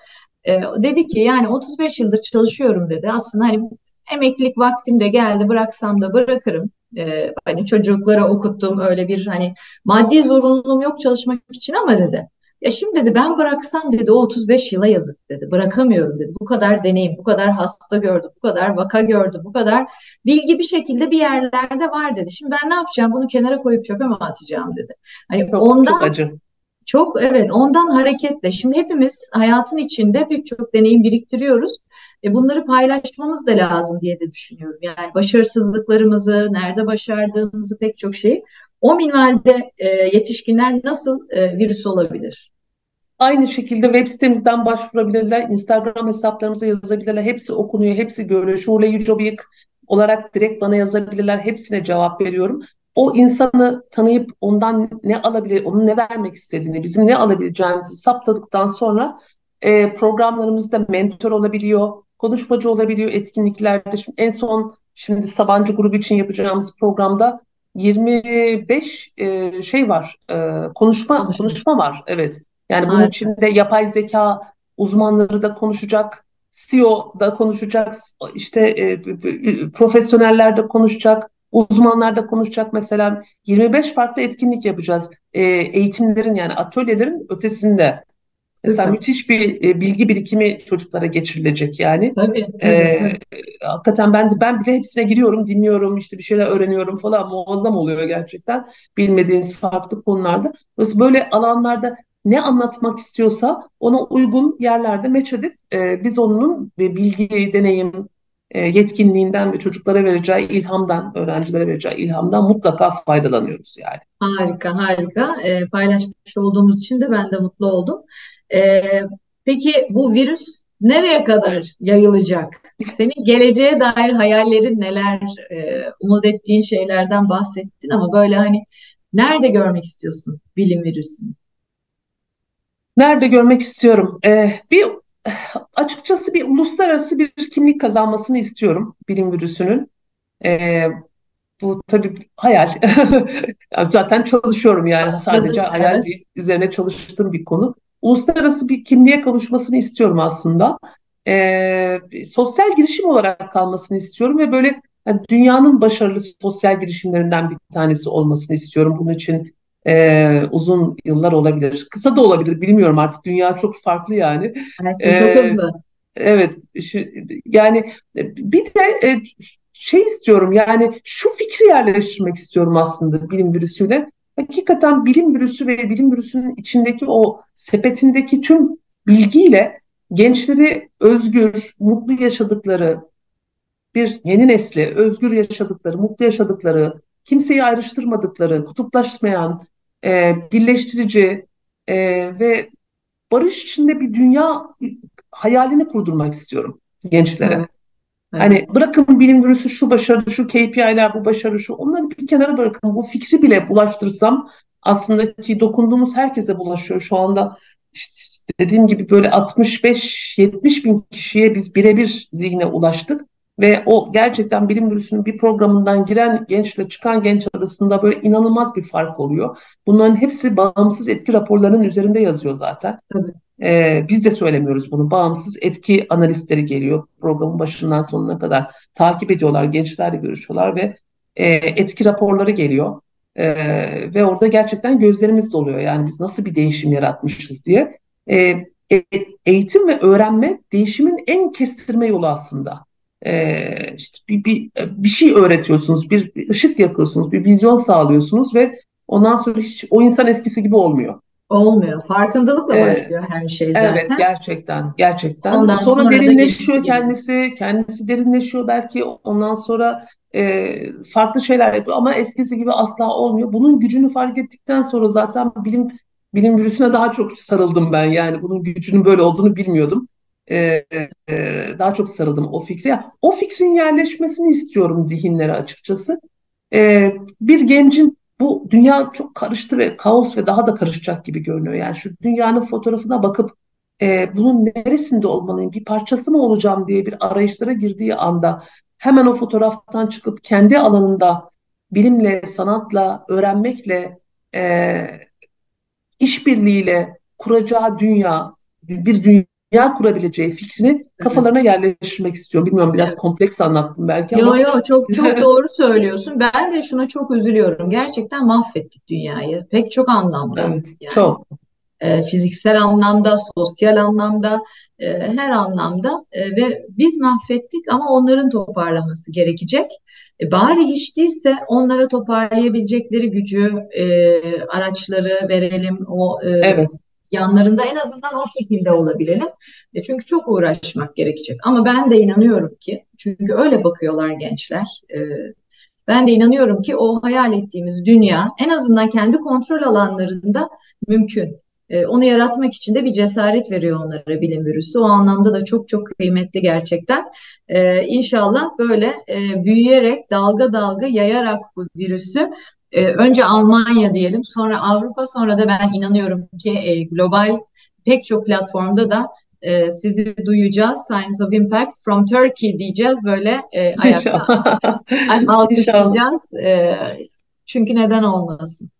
E, dedi ki yani 35 yıldır çalışıyorum dedi. Aslında hani emeklilik vaktim de geldi bıraksam da bırakırım. Ee, hani çocuklara okuttum öyle bir hani maddi zorunluluğum yok çalışmak için ama dedi. Ya şimdi dedi ben bıraksam dedi o 35 yıla yazık dedi. Bırakamıyorum dedi. Bu kadar deneyim, bu kadar hasta gördü, bu kadar vaka gördü, bu kadar bilgi bir şekilde bir yerlerde var dedi. Şimdi ben ne yapacağım? Bunu kenara koyup çöpe mi atacağım dedi. Hani çok, ondan çok acı. Çok evet ondan hareketle şimdi hepimiz hayatın içinde birçok deneyim biriktiriyoruz. E, bunları paylaşmamız da lazım diye de düşünüyorum. Yani başarısızlıklarımızı, nerede başardığımızı pek çok şey. O minvalde e, yetişkinler nasıl e, virüs olabilir? Aynı şekilde web sitemizden başvurabilirler, Instagram hesaplarımıza yazabilirler. Hepsi okunuyor, hepsi görüyor. Şule Yücobiyik olarak direkt bana yazabilirler. Hepsine cevap veriyorum o insanı tanıyıp ondan ne alabilir, onun ne vermek istediğini, bizim ne alabileceğimizi saptadıktan sonra e, programlarımızda mentor olabiliyor, konuşmacı olabiliyor etkinliklerde. Şimdi en son şimdi Sabancı grubu için yapacağımız programda 25 e, şey var, e, konuşma konuşma, var. Evet. Yani bunun evet. içinde yapay zeka uzmanları da konuşacak, CEO da konuşacak, işte e, profesyoneller de konuşacak, Uzmanlar da konuşacak mesela 25 farklı etkinlik yapacağız. E, eğitimlerin yani atölyelerin ötesinde. Mesela evet. müthiş bir e, bilgi birikimi çocuklara geçirilecek yani. Tabii, tabii, ee, tabii. Hakikaten ben de ben bile hepsine giriyorum, dinliyorum, işte bir şeyler öğreniyorum falan muazzam oluyor gerçekten bilmediğiniz farklı konularda. Dolayısıyla böyle alanlarda ne anlatmak istiyorsa ona uygun yerlerde meç edip e, biz onun bilgi, deneyim, yetkinliğinden ve çocuklara vereceği ilhamdan, öğrencilere vereceği ilhamdan mutlaka faydalanıyoruz yani. Harika, harika. E, paylaşmış olduğumuz için de ben de mutlu oldum. E, peki bu virüs nereye kadar yayılacak? Senin geleceğe dair hayallerin neler? E, umut ettiğin şeylerden bahsettin ama böyle hani nerede görmek istiyorsun bilim virüsünü? Nerede görmek istiyorum? Ee, bir açıkçası bir uluslararası bir kimlik kazanmasını istiyorum bilim virüsünün. E, bu tabii hayal. Zaten çalışıyorum yani sadece hayal değil. Üzerine çalıştığım bir konu. Uluslararası bir kimliğe kavuşmasını istiyorum aslında. E, sosyal girişim olarak kalmasını istiyorum ve böyle yani dünyanın başarılı sosyal girişimlerinden bir tanesi olmasını istiyorum. Bunun için e, uzun yıllar olabilir. Kısa da olabilir bilmiyorum artık dünya çok farklı yani. Evet, ee, çok hızlı. Evet şu, yani bir de e, şey istiyorum yani şu fikri yerleştirmek istiyorum aslında bilim virüsüyle. Hakikaten bilim virüsü ve bilim virüsünün içindeki o sepetindeki tüm bilgiyle gençleri özgür, mutlu yaşadıkları bir yeni nesli, özgür yaşadıkları, mutlu yaşadıkları, kimseyi ayrıştırmadıkları, kutuplaşmayan, e, birleştirici e, ve barış içinde bir dünya hayalini kurdurmak istiyorum gençlere. Evet. Evet. Hani bırakın bilim virüsü şu başarı, şu KPI'ler, bu başarı, şu onları bir kenara bırakın. Bu fikri bile bulaştırsam aslında ki dokunduğumuz herkese bulaşıyor. Şu anda işte dediğim gibi böyle 65-70 bin kişiye biz birebir zihne ulaştık. Ve o gerçekten bilim virüsünün bir programından giren gençle çıkan genç arasında böyle inanılmaz bir fark oluyor. Bunların hepsi bağımsız etki raporlarının üzerinde yazıyor zaten. Tabii. Ee, biz de söylemiyoruz bunu. Bağımsız etki analistleri geliyor programın başından sonuna kadar takip ediyorlar, gençlerle görüşüyorlar ve e, etki raporları geliyor. E, ve orada gerçekten gözlerimiz doluyor. Yani biz nasıl bir değişim yaratmışız diye. E, e eğitim ve öğrenme değişimin en kestirme yolu aslında e, işte bir, bir, bir şey öğretiyorsunuz, bir, bir ışık yakıyorsunuz, bir vizyon sağlıyorsunuz ve Ondan sonra hiç o insan eskisi gibi olmuyor. Olmuyor. Farkındalıkla ee, başlıyor her şey zaten. Evet gerçekten gerçekten. Ondan sonra, sonra derinleşiyor kendisi, kendisi derinleşiyor belki ondan sonra e, farklı şeyler yapıyor ama eskisi gibi asla olmuyor. Bunun gücünü fark ettikten sonra zaten bilim bilim virüsüne daha çok sarıldım ben. Yani bunun gücünün böyle olduğunu bilmiyordum. E, e, daha çok sarıldım o fikre. O fikrin yerleşmesini istiyorum zihinlere açıkçası. E, bir gencin bu dünya çok karıştı ve kaos ve daha da karışacak gibi görünüyor. Yani şu dünyanın fotoğrafına bakıp e, bunun neresinde olmalıyım, bir parçası mı olacağım diye bir arayışlara girdiği anda hemen o fotoğraftan çıkıp kendi alanında bilimle, sanatla, öğrenmekle, e, işbirliğiyle kuracağı dünya, bir dünya kurabileceği fikrini kafalarına yerleştirmek istiyor. Bilmiyorum biraz kompleks anlattım belki ama. Yo yo çok çok doğru söylüyorsun. Ben de şuna çok üzülüyorum. Gerçekten mahvettik dünyayı. Pek çok anlamda. Evet, yani. çok. E, fiziksel anlamda, sosyal anlamda, e, her anlamda e, ve biz mahvettik ama onların toparlaması gerekecek. E, bari hiç değilse onlara toparlayabilecekleri gücü, e, araçları verelim. O e, evet yanlarında en azından o şekilde olabilelim. E, çünkü çok uğraşmak gerekecek. Ama ben de inanıyorum ki, çünkü öyle bakıyorlar gençler. E, ben de inanıyorum ki o hayal ettiğimiz dünya en azından kendi kontrol alanlarında mümkün. E, onu yaratmak için de bir cesaret veriyor onlara bilim virüsü. O anlamda da çok çok kıymetli gerçekten. E, inşallah böyle e, büyüyerek, dalga dalga yayarak bu virüsü e, önce Almanya diyelim, sonra Avrupa, sonra da ben inanıyorum ki e, global pek çok platformda da e, sizi duyacağız. Science of Impact from Turkey diyeceğiz böyle e, ayakta alkışlayacağız. E, çünkü neden olmasın?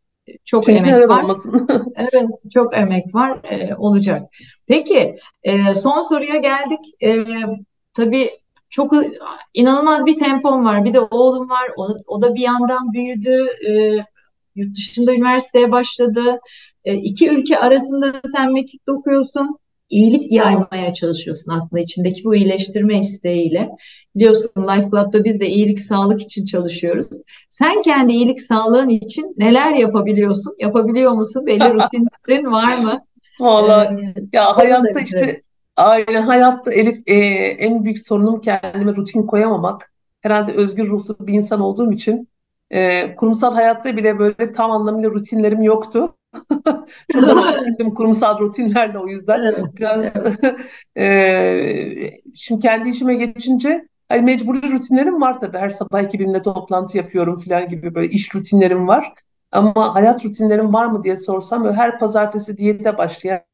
Çok çünkü emek var. Olmasın. evet, çok emek var. E, olacak. Peki, e, son soruya geldik. E, tabii çok inanılmaz bir tempom var. Bir de oğlum var. O, o da bir yandan büyüdü. E, yurt dışında üniversiteye başladı. E, iki ülke arasında sen mekikte okuyorsun. İyilik yaymaya çalışıyorsun aslında içindeki bu iyileştirme isteğiyle. Biliyorsun Life Club'da biz de iyilik sağlık için çalışıyoruz. Sen kendi iyilik sağlığın için neler yapabiliyorsun? Yapabiliyor musun? Belli rutinlerin var mı? Vallahi ee, ya hayatta işte Aynen hayatta Elif e, en büyük sorunum kendime rutin koyamamak. Herhalde özgür ruhlu bir insan olduğum için e, kurumsal hayatta bile böyle tam anlamıyla rutinlerim yoktu. Kurumsal rutinlerle o yüzden evet, biraz e, şimdi kendi işime geçince hani mecburi rutinlerim var tabii her sabah ekibimle toplantı yapıyorum falan gibi böyle iş rutinlerim var ama hayat rutinlerim var mı diye sorsam her pazartesi diyete başlayan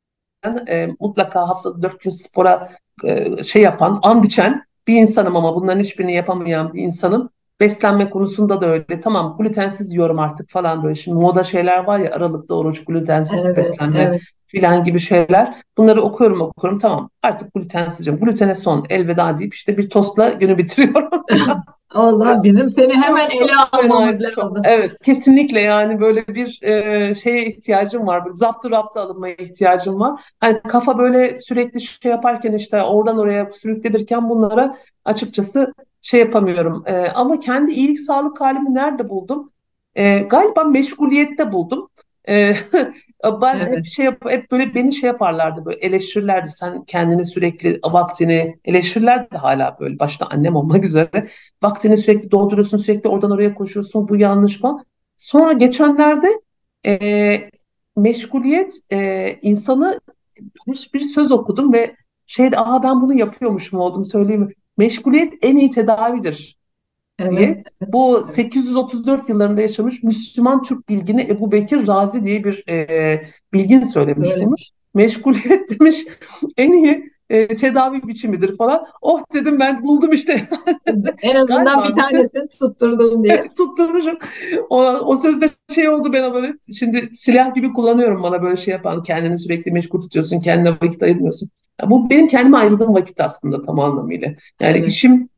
e, mutlaka haftada dört gün spora e, şey yapan, and içen bir insanım ama bunların hiçbirini yapamayan bir insanım. Beslenme konusunda da öyle. Tamam glutensiz yiyorum artık falan böyle. Şimdi moda şeyler var ya aralıkta oruç, glutensiz evet, beslenme evet. filan gibi şeyler. Bunları okuyorum okuyorum tamam artık glutensizim. Glutene son elveda deyip işte bir tostla günü bitiriyorum. Allah bizim seni hemen ele almamız lazım. Evet kesinlikle yani böyle bir e, şeye ihtiyacım var. Böyle zaptı raptı alınmaya ihtiyacım var. Hani kafa böyle sürekli şey yaparken işte oradan oraya sürüklenirken bunlara açıkçası şey yapamıyorum. E, ama kendi iyilik sağlık halimi nerede buldum? E, galiba meşguliyette buldum. E, ben evet. hep şey yap, hep böyle beni şey yaparlardı böyle eleştirirlerdi sen kendini sürekli vaktini eleştirirlerdi hala böyle başta annem olmak üzere vaktini sürekli dolduruyorsun sürekli oradan oraya koşuyorsun bu yanlış falan. Sonra geçenlerde e, meşguliyet e, insanı bir, bir söz okudum ve şeyde aa ben bunu yapıyormuşum oldum söyleyeyim mi? Meşguliyet en iyi tedavidir Evet. diye. Bu 834 yıllarında yaşamış Müslüman Türk bilgini Ebu Bekir Razi diye bir e, bilgin söylemiş Öyle. bunu. Meşguliyet demiş en iyi e, tedavi biçimidir falan. Oh dedim ben buldum işte. en azından Galiba. bir tanesini tutturdum diye. Tutturmuşum. O, o sözde şey oldu bana böyle şimdi silah gibi kullanıyorum bana böyle şey yapan kendini sürekli meşgul tutuyorsun kendine vakit ayırmıyorsun. Ya bu benim kendime ayırdığım vakit aslında tam anlamıyla. Yani evet. işim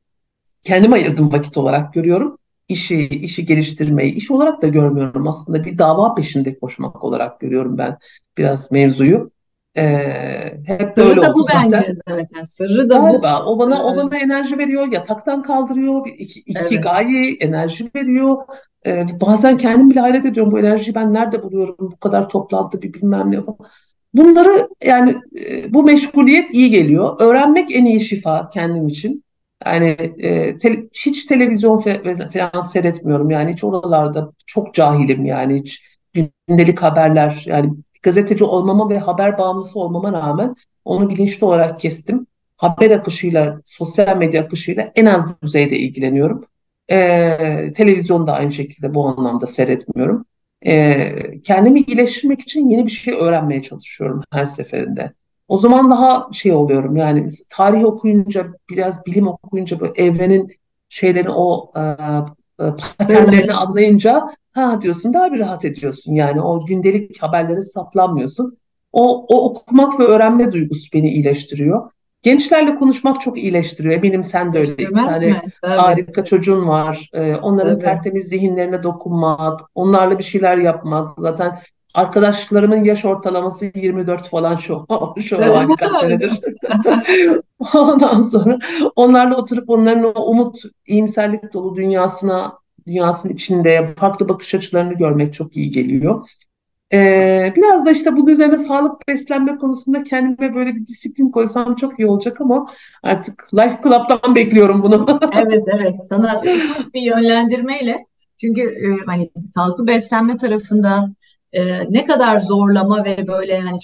kendim ayırdığım vakit olarak görüyorum. İşi, işi geliştirmeyi, iş olarak da görmüyorum aslında bir dava peşinde koşmak olarak görüyorum ben biraz mevzuyu. E, hep Sırrı böyle da bu zaten. bence zaten. Sırrı da Galiba bu. o bana o bana enerji veriyor, yataktan kaldırıyor, iki, iki Evet. gaye enerji veriyor. Ee, bazen kendim bile hayret ediyorum bu enerjiyi ben nerede buluyorum bu kadar toplantı bir bilmem ne falan. Bunları yani e, bu meşguliyet iyi geliyor. Öğrenmek en iyi şifa kendim için. Yani e, te- hiç televizyon falan seyretmiyorum yani hiç oralarda çok cahilim yani hiç gündelik haberler yani gazeteci olmama ve haber bağımlısı olmama rağmen onu bilinçli olarak kestim. Haber akışıyla, sosyal medya akışıyla en az düzeyde ilgileniyorum. Ee, televizyon da aynı şekilde bu anlamda seyretmiyorum. Ee, kendimi iyileştirmek için yeni bir şey öğrenmeye çalışıyorum her seferinde. O zaman daha şey oluyorum yani tarih okuyunca, biraz bilim okuyunca bu evrenin şeylerini o e, e, paternlerini anlayınca ha diyorsun daha bir rahat ediyorsun yani o gündelik haberlere saplanmıyorsun. O, o okumak ve öğrenme duygusu beni iyileştiriyor. Gençlerle konuşmak çok iyileştiriyor. Eminim sen de öyle. Bilmez tane mi? Tabii. harika çocuğun var. Ee, onların Tabii. tertemiz zihinlerine dokunmak, onlarla bir şeyler yapmak. Zaten arkadaşlarımın yaş ortalaması 24 falan şu, şu an birkaç senedir. Ondan sonra onlarla oturup onların o umut, iyimserlik dolu dünyasına, dünyasının içinde farklı bakış açılarını görmek çok iyi geliyor. Ee, biraz da işte bunun üzerine sağlık beslenme konusunda kendime böyle bir disiplin koysam çok iyi olacak ama artık Life Club'dan bekliyorum bunu. Evet evet sana bir yönlendirmeyle çünkü e, hani sağlıklı beslenme tarafında e, ne kadar zorlama ve böyle hani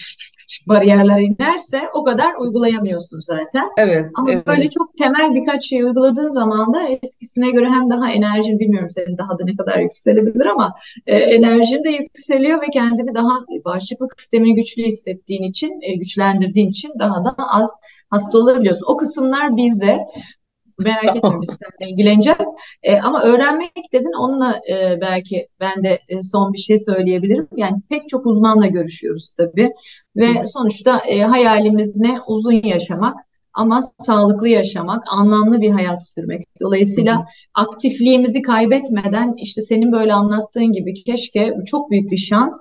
bariyerler inerse o kadar uygulayamıyorsun zaten. Evet, Ama evet. böyle çok temel birkaç şey uyguladığın zaman da eskisine göre hem daha enerjin bilmiyorum senin daha da ne kadar yükselebilir ama e, enerjin de yükseliyor ve kendini daha bağışıklık sistemini güçlü hissettiğin için, e, güçlendirdiğin için daha da az hasta olabiliyorsun. O kısımlar bizde. Merak etme biz seninle ilgileneceğiz. E, ama öğrenmek dedin onunla e, belki ben de e, son bir şey söyleyebilirim. Yani pek çok uzmanla görüşüyoruz tabii. Ve sonuçta e, hayalimiz ne? Uzun yaşamak ama sağlıklı yaşamak, anlamlı bir hayat sürmek. Dolayısıyla aktifliğimizi kaybetmeden işte senin böyle anlattığın gibi keşke çok büyük bir şans.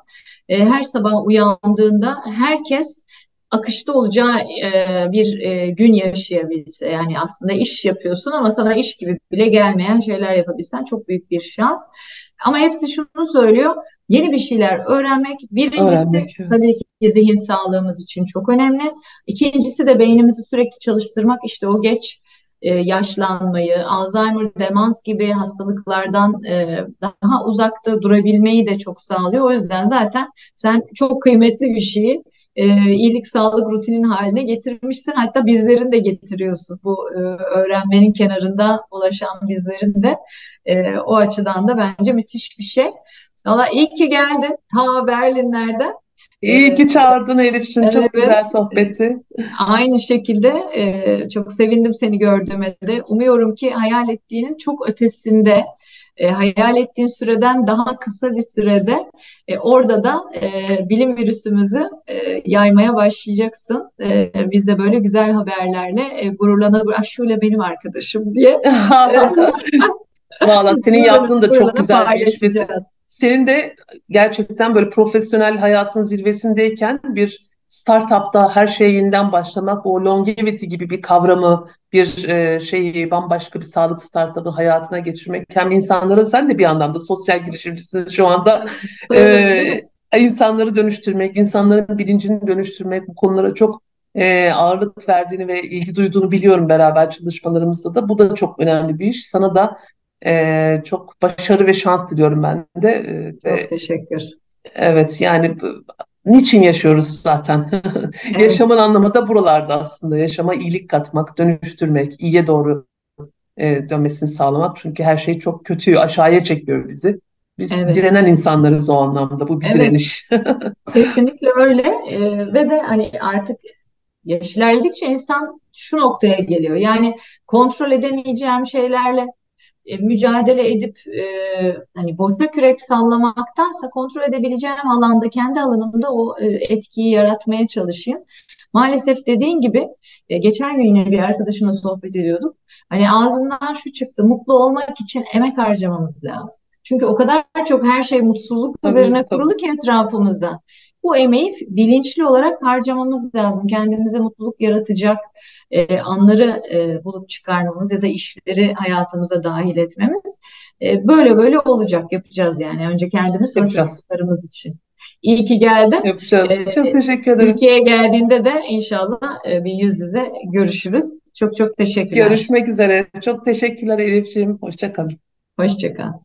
E, her sabah uyandığında herkes akışta olacağı e, bir e, gün yaşayabilse. Yani aslında iş yapıyorsun ama sana iş gibi bile gelmeyen şeyler yapabilsen çok büyük bir şans. Ama hepsi şunu söylüyor. Yeni bir şeyler öğrenmek. Birincisi Öğrenmek, tabii ki zihin sağlığımız için çok önemli. İkincisi de beynimizi sürekli çalıştırmak. İşte o geç e, yaşlanmayı, Alzheimer, demans gibi hastalıklardan e, daha uzakta durabilmeyi de çok sağlıyor. O yüzden zaten sen çok kıymetli bir şeyi e, iyilik sağlık rutinin haline getirmişsin. Hatta bizlerin de getiriyorsun. Bu e, öğrenmenin kenarında ulaşan bizlerin de e, o açıdan da bence müthiş bir şey. Valla iyi ki geldin ta Berlinlerden. İyi ki çağırdın Elif'ciğim. Çok Evet. güzel sohbetti. Aynı şekilde e, çok sevindim seni gördüğüme de. Umuyorum ki hayal ettiğinin çok ötesinde, e, hayal ettiğin süreden daha kısa bir sürede e, orada da e, bilim virüsümüzü e, yaymaya başlayacaksın. E, bize böyle güzel haberlerle e, gururlanabilir. Ah şöyle benim arkadaşım diye. Valla senin yaptığın da çok güzel paylaşacağız. Senin de gerçekten böyle profesyonel hayatın zirvesindeyken bir startupta her şeye yeniden başlamak, o longevity gibi bir kavramı, bir e, şeyi bambaşka bir sağlık startup'ı hayatına geçirmek hem insanlara sen de bir anlamda sosyal girişimcisin şu anda e, insanları dönüştürmek, insanların bilincini dönüştürmek bu konulara çok e, ağırlık verdiğini ve ilgi duyduğunu biliyorum beraber çalışmalarımızda da. Bu da çok önemli bir iş. Sana da e, çok başarı ve şans diliyorum ben de. E, Çok teşekkür. evet yani niçin yaşıyoruz zaten? Evet. Yaşamın anlamı da buralarda aslında. Yaşama iyilik katmak, dönüştürmek, iyiye doğru e, dönmesini sağlamak. Çünkü her şey çok kötü, aşağıya çekiyor bizi. Biz Evet. direnen insanlarız o anlamda. Bu bir Evet. direniş. Kesinlikle öyle Ee, ve de hani artık yaş ilerledikçe insan şu noktaya geliyor. Yani kontrol edemeyeceğim şeylerle e, mücadele edip e, hani boşa kürek sallamaktansa kontrol edebileceğim alanda kendi alanımda o e, etkiyi yaratmaya çalışayım. Maalesef dediğin gibi e, geçen gün yine bir arkadaşımla sohbet ediyorduk. Hani ağzımdan şu çıktı mutlu olmak için emek harcamamız lazım. Çünkü o kadar çok her şey mutsuzluk Tabii, üzerine tabii. kurulu ki etrafımızda. Bu emeği bilinçli olarak harcamamız lazım. Kendimize mutluluk yaratacak e, anları e, bulup çıkarmamız ya da işleri hayatımıza dahil etmemiz e, böyle böyle olacak yapacağız yani. Önce kendimiz sonra çocuklarımız için. İyi ki geldin. Yapacağız. Ee, çok teşekkür ederim. Türkiye'ye geldiğinde de inşallah e, bir yüz yüze görüşürüz. Çok çok teşekkürler. Görüşmek üzere. Çok teşekkürler Elif'ciğim. Hoşçakalın. Hoşçakal.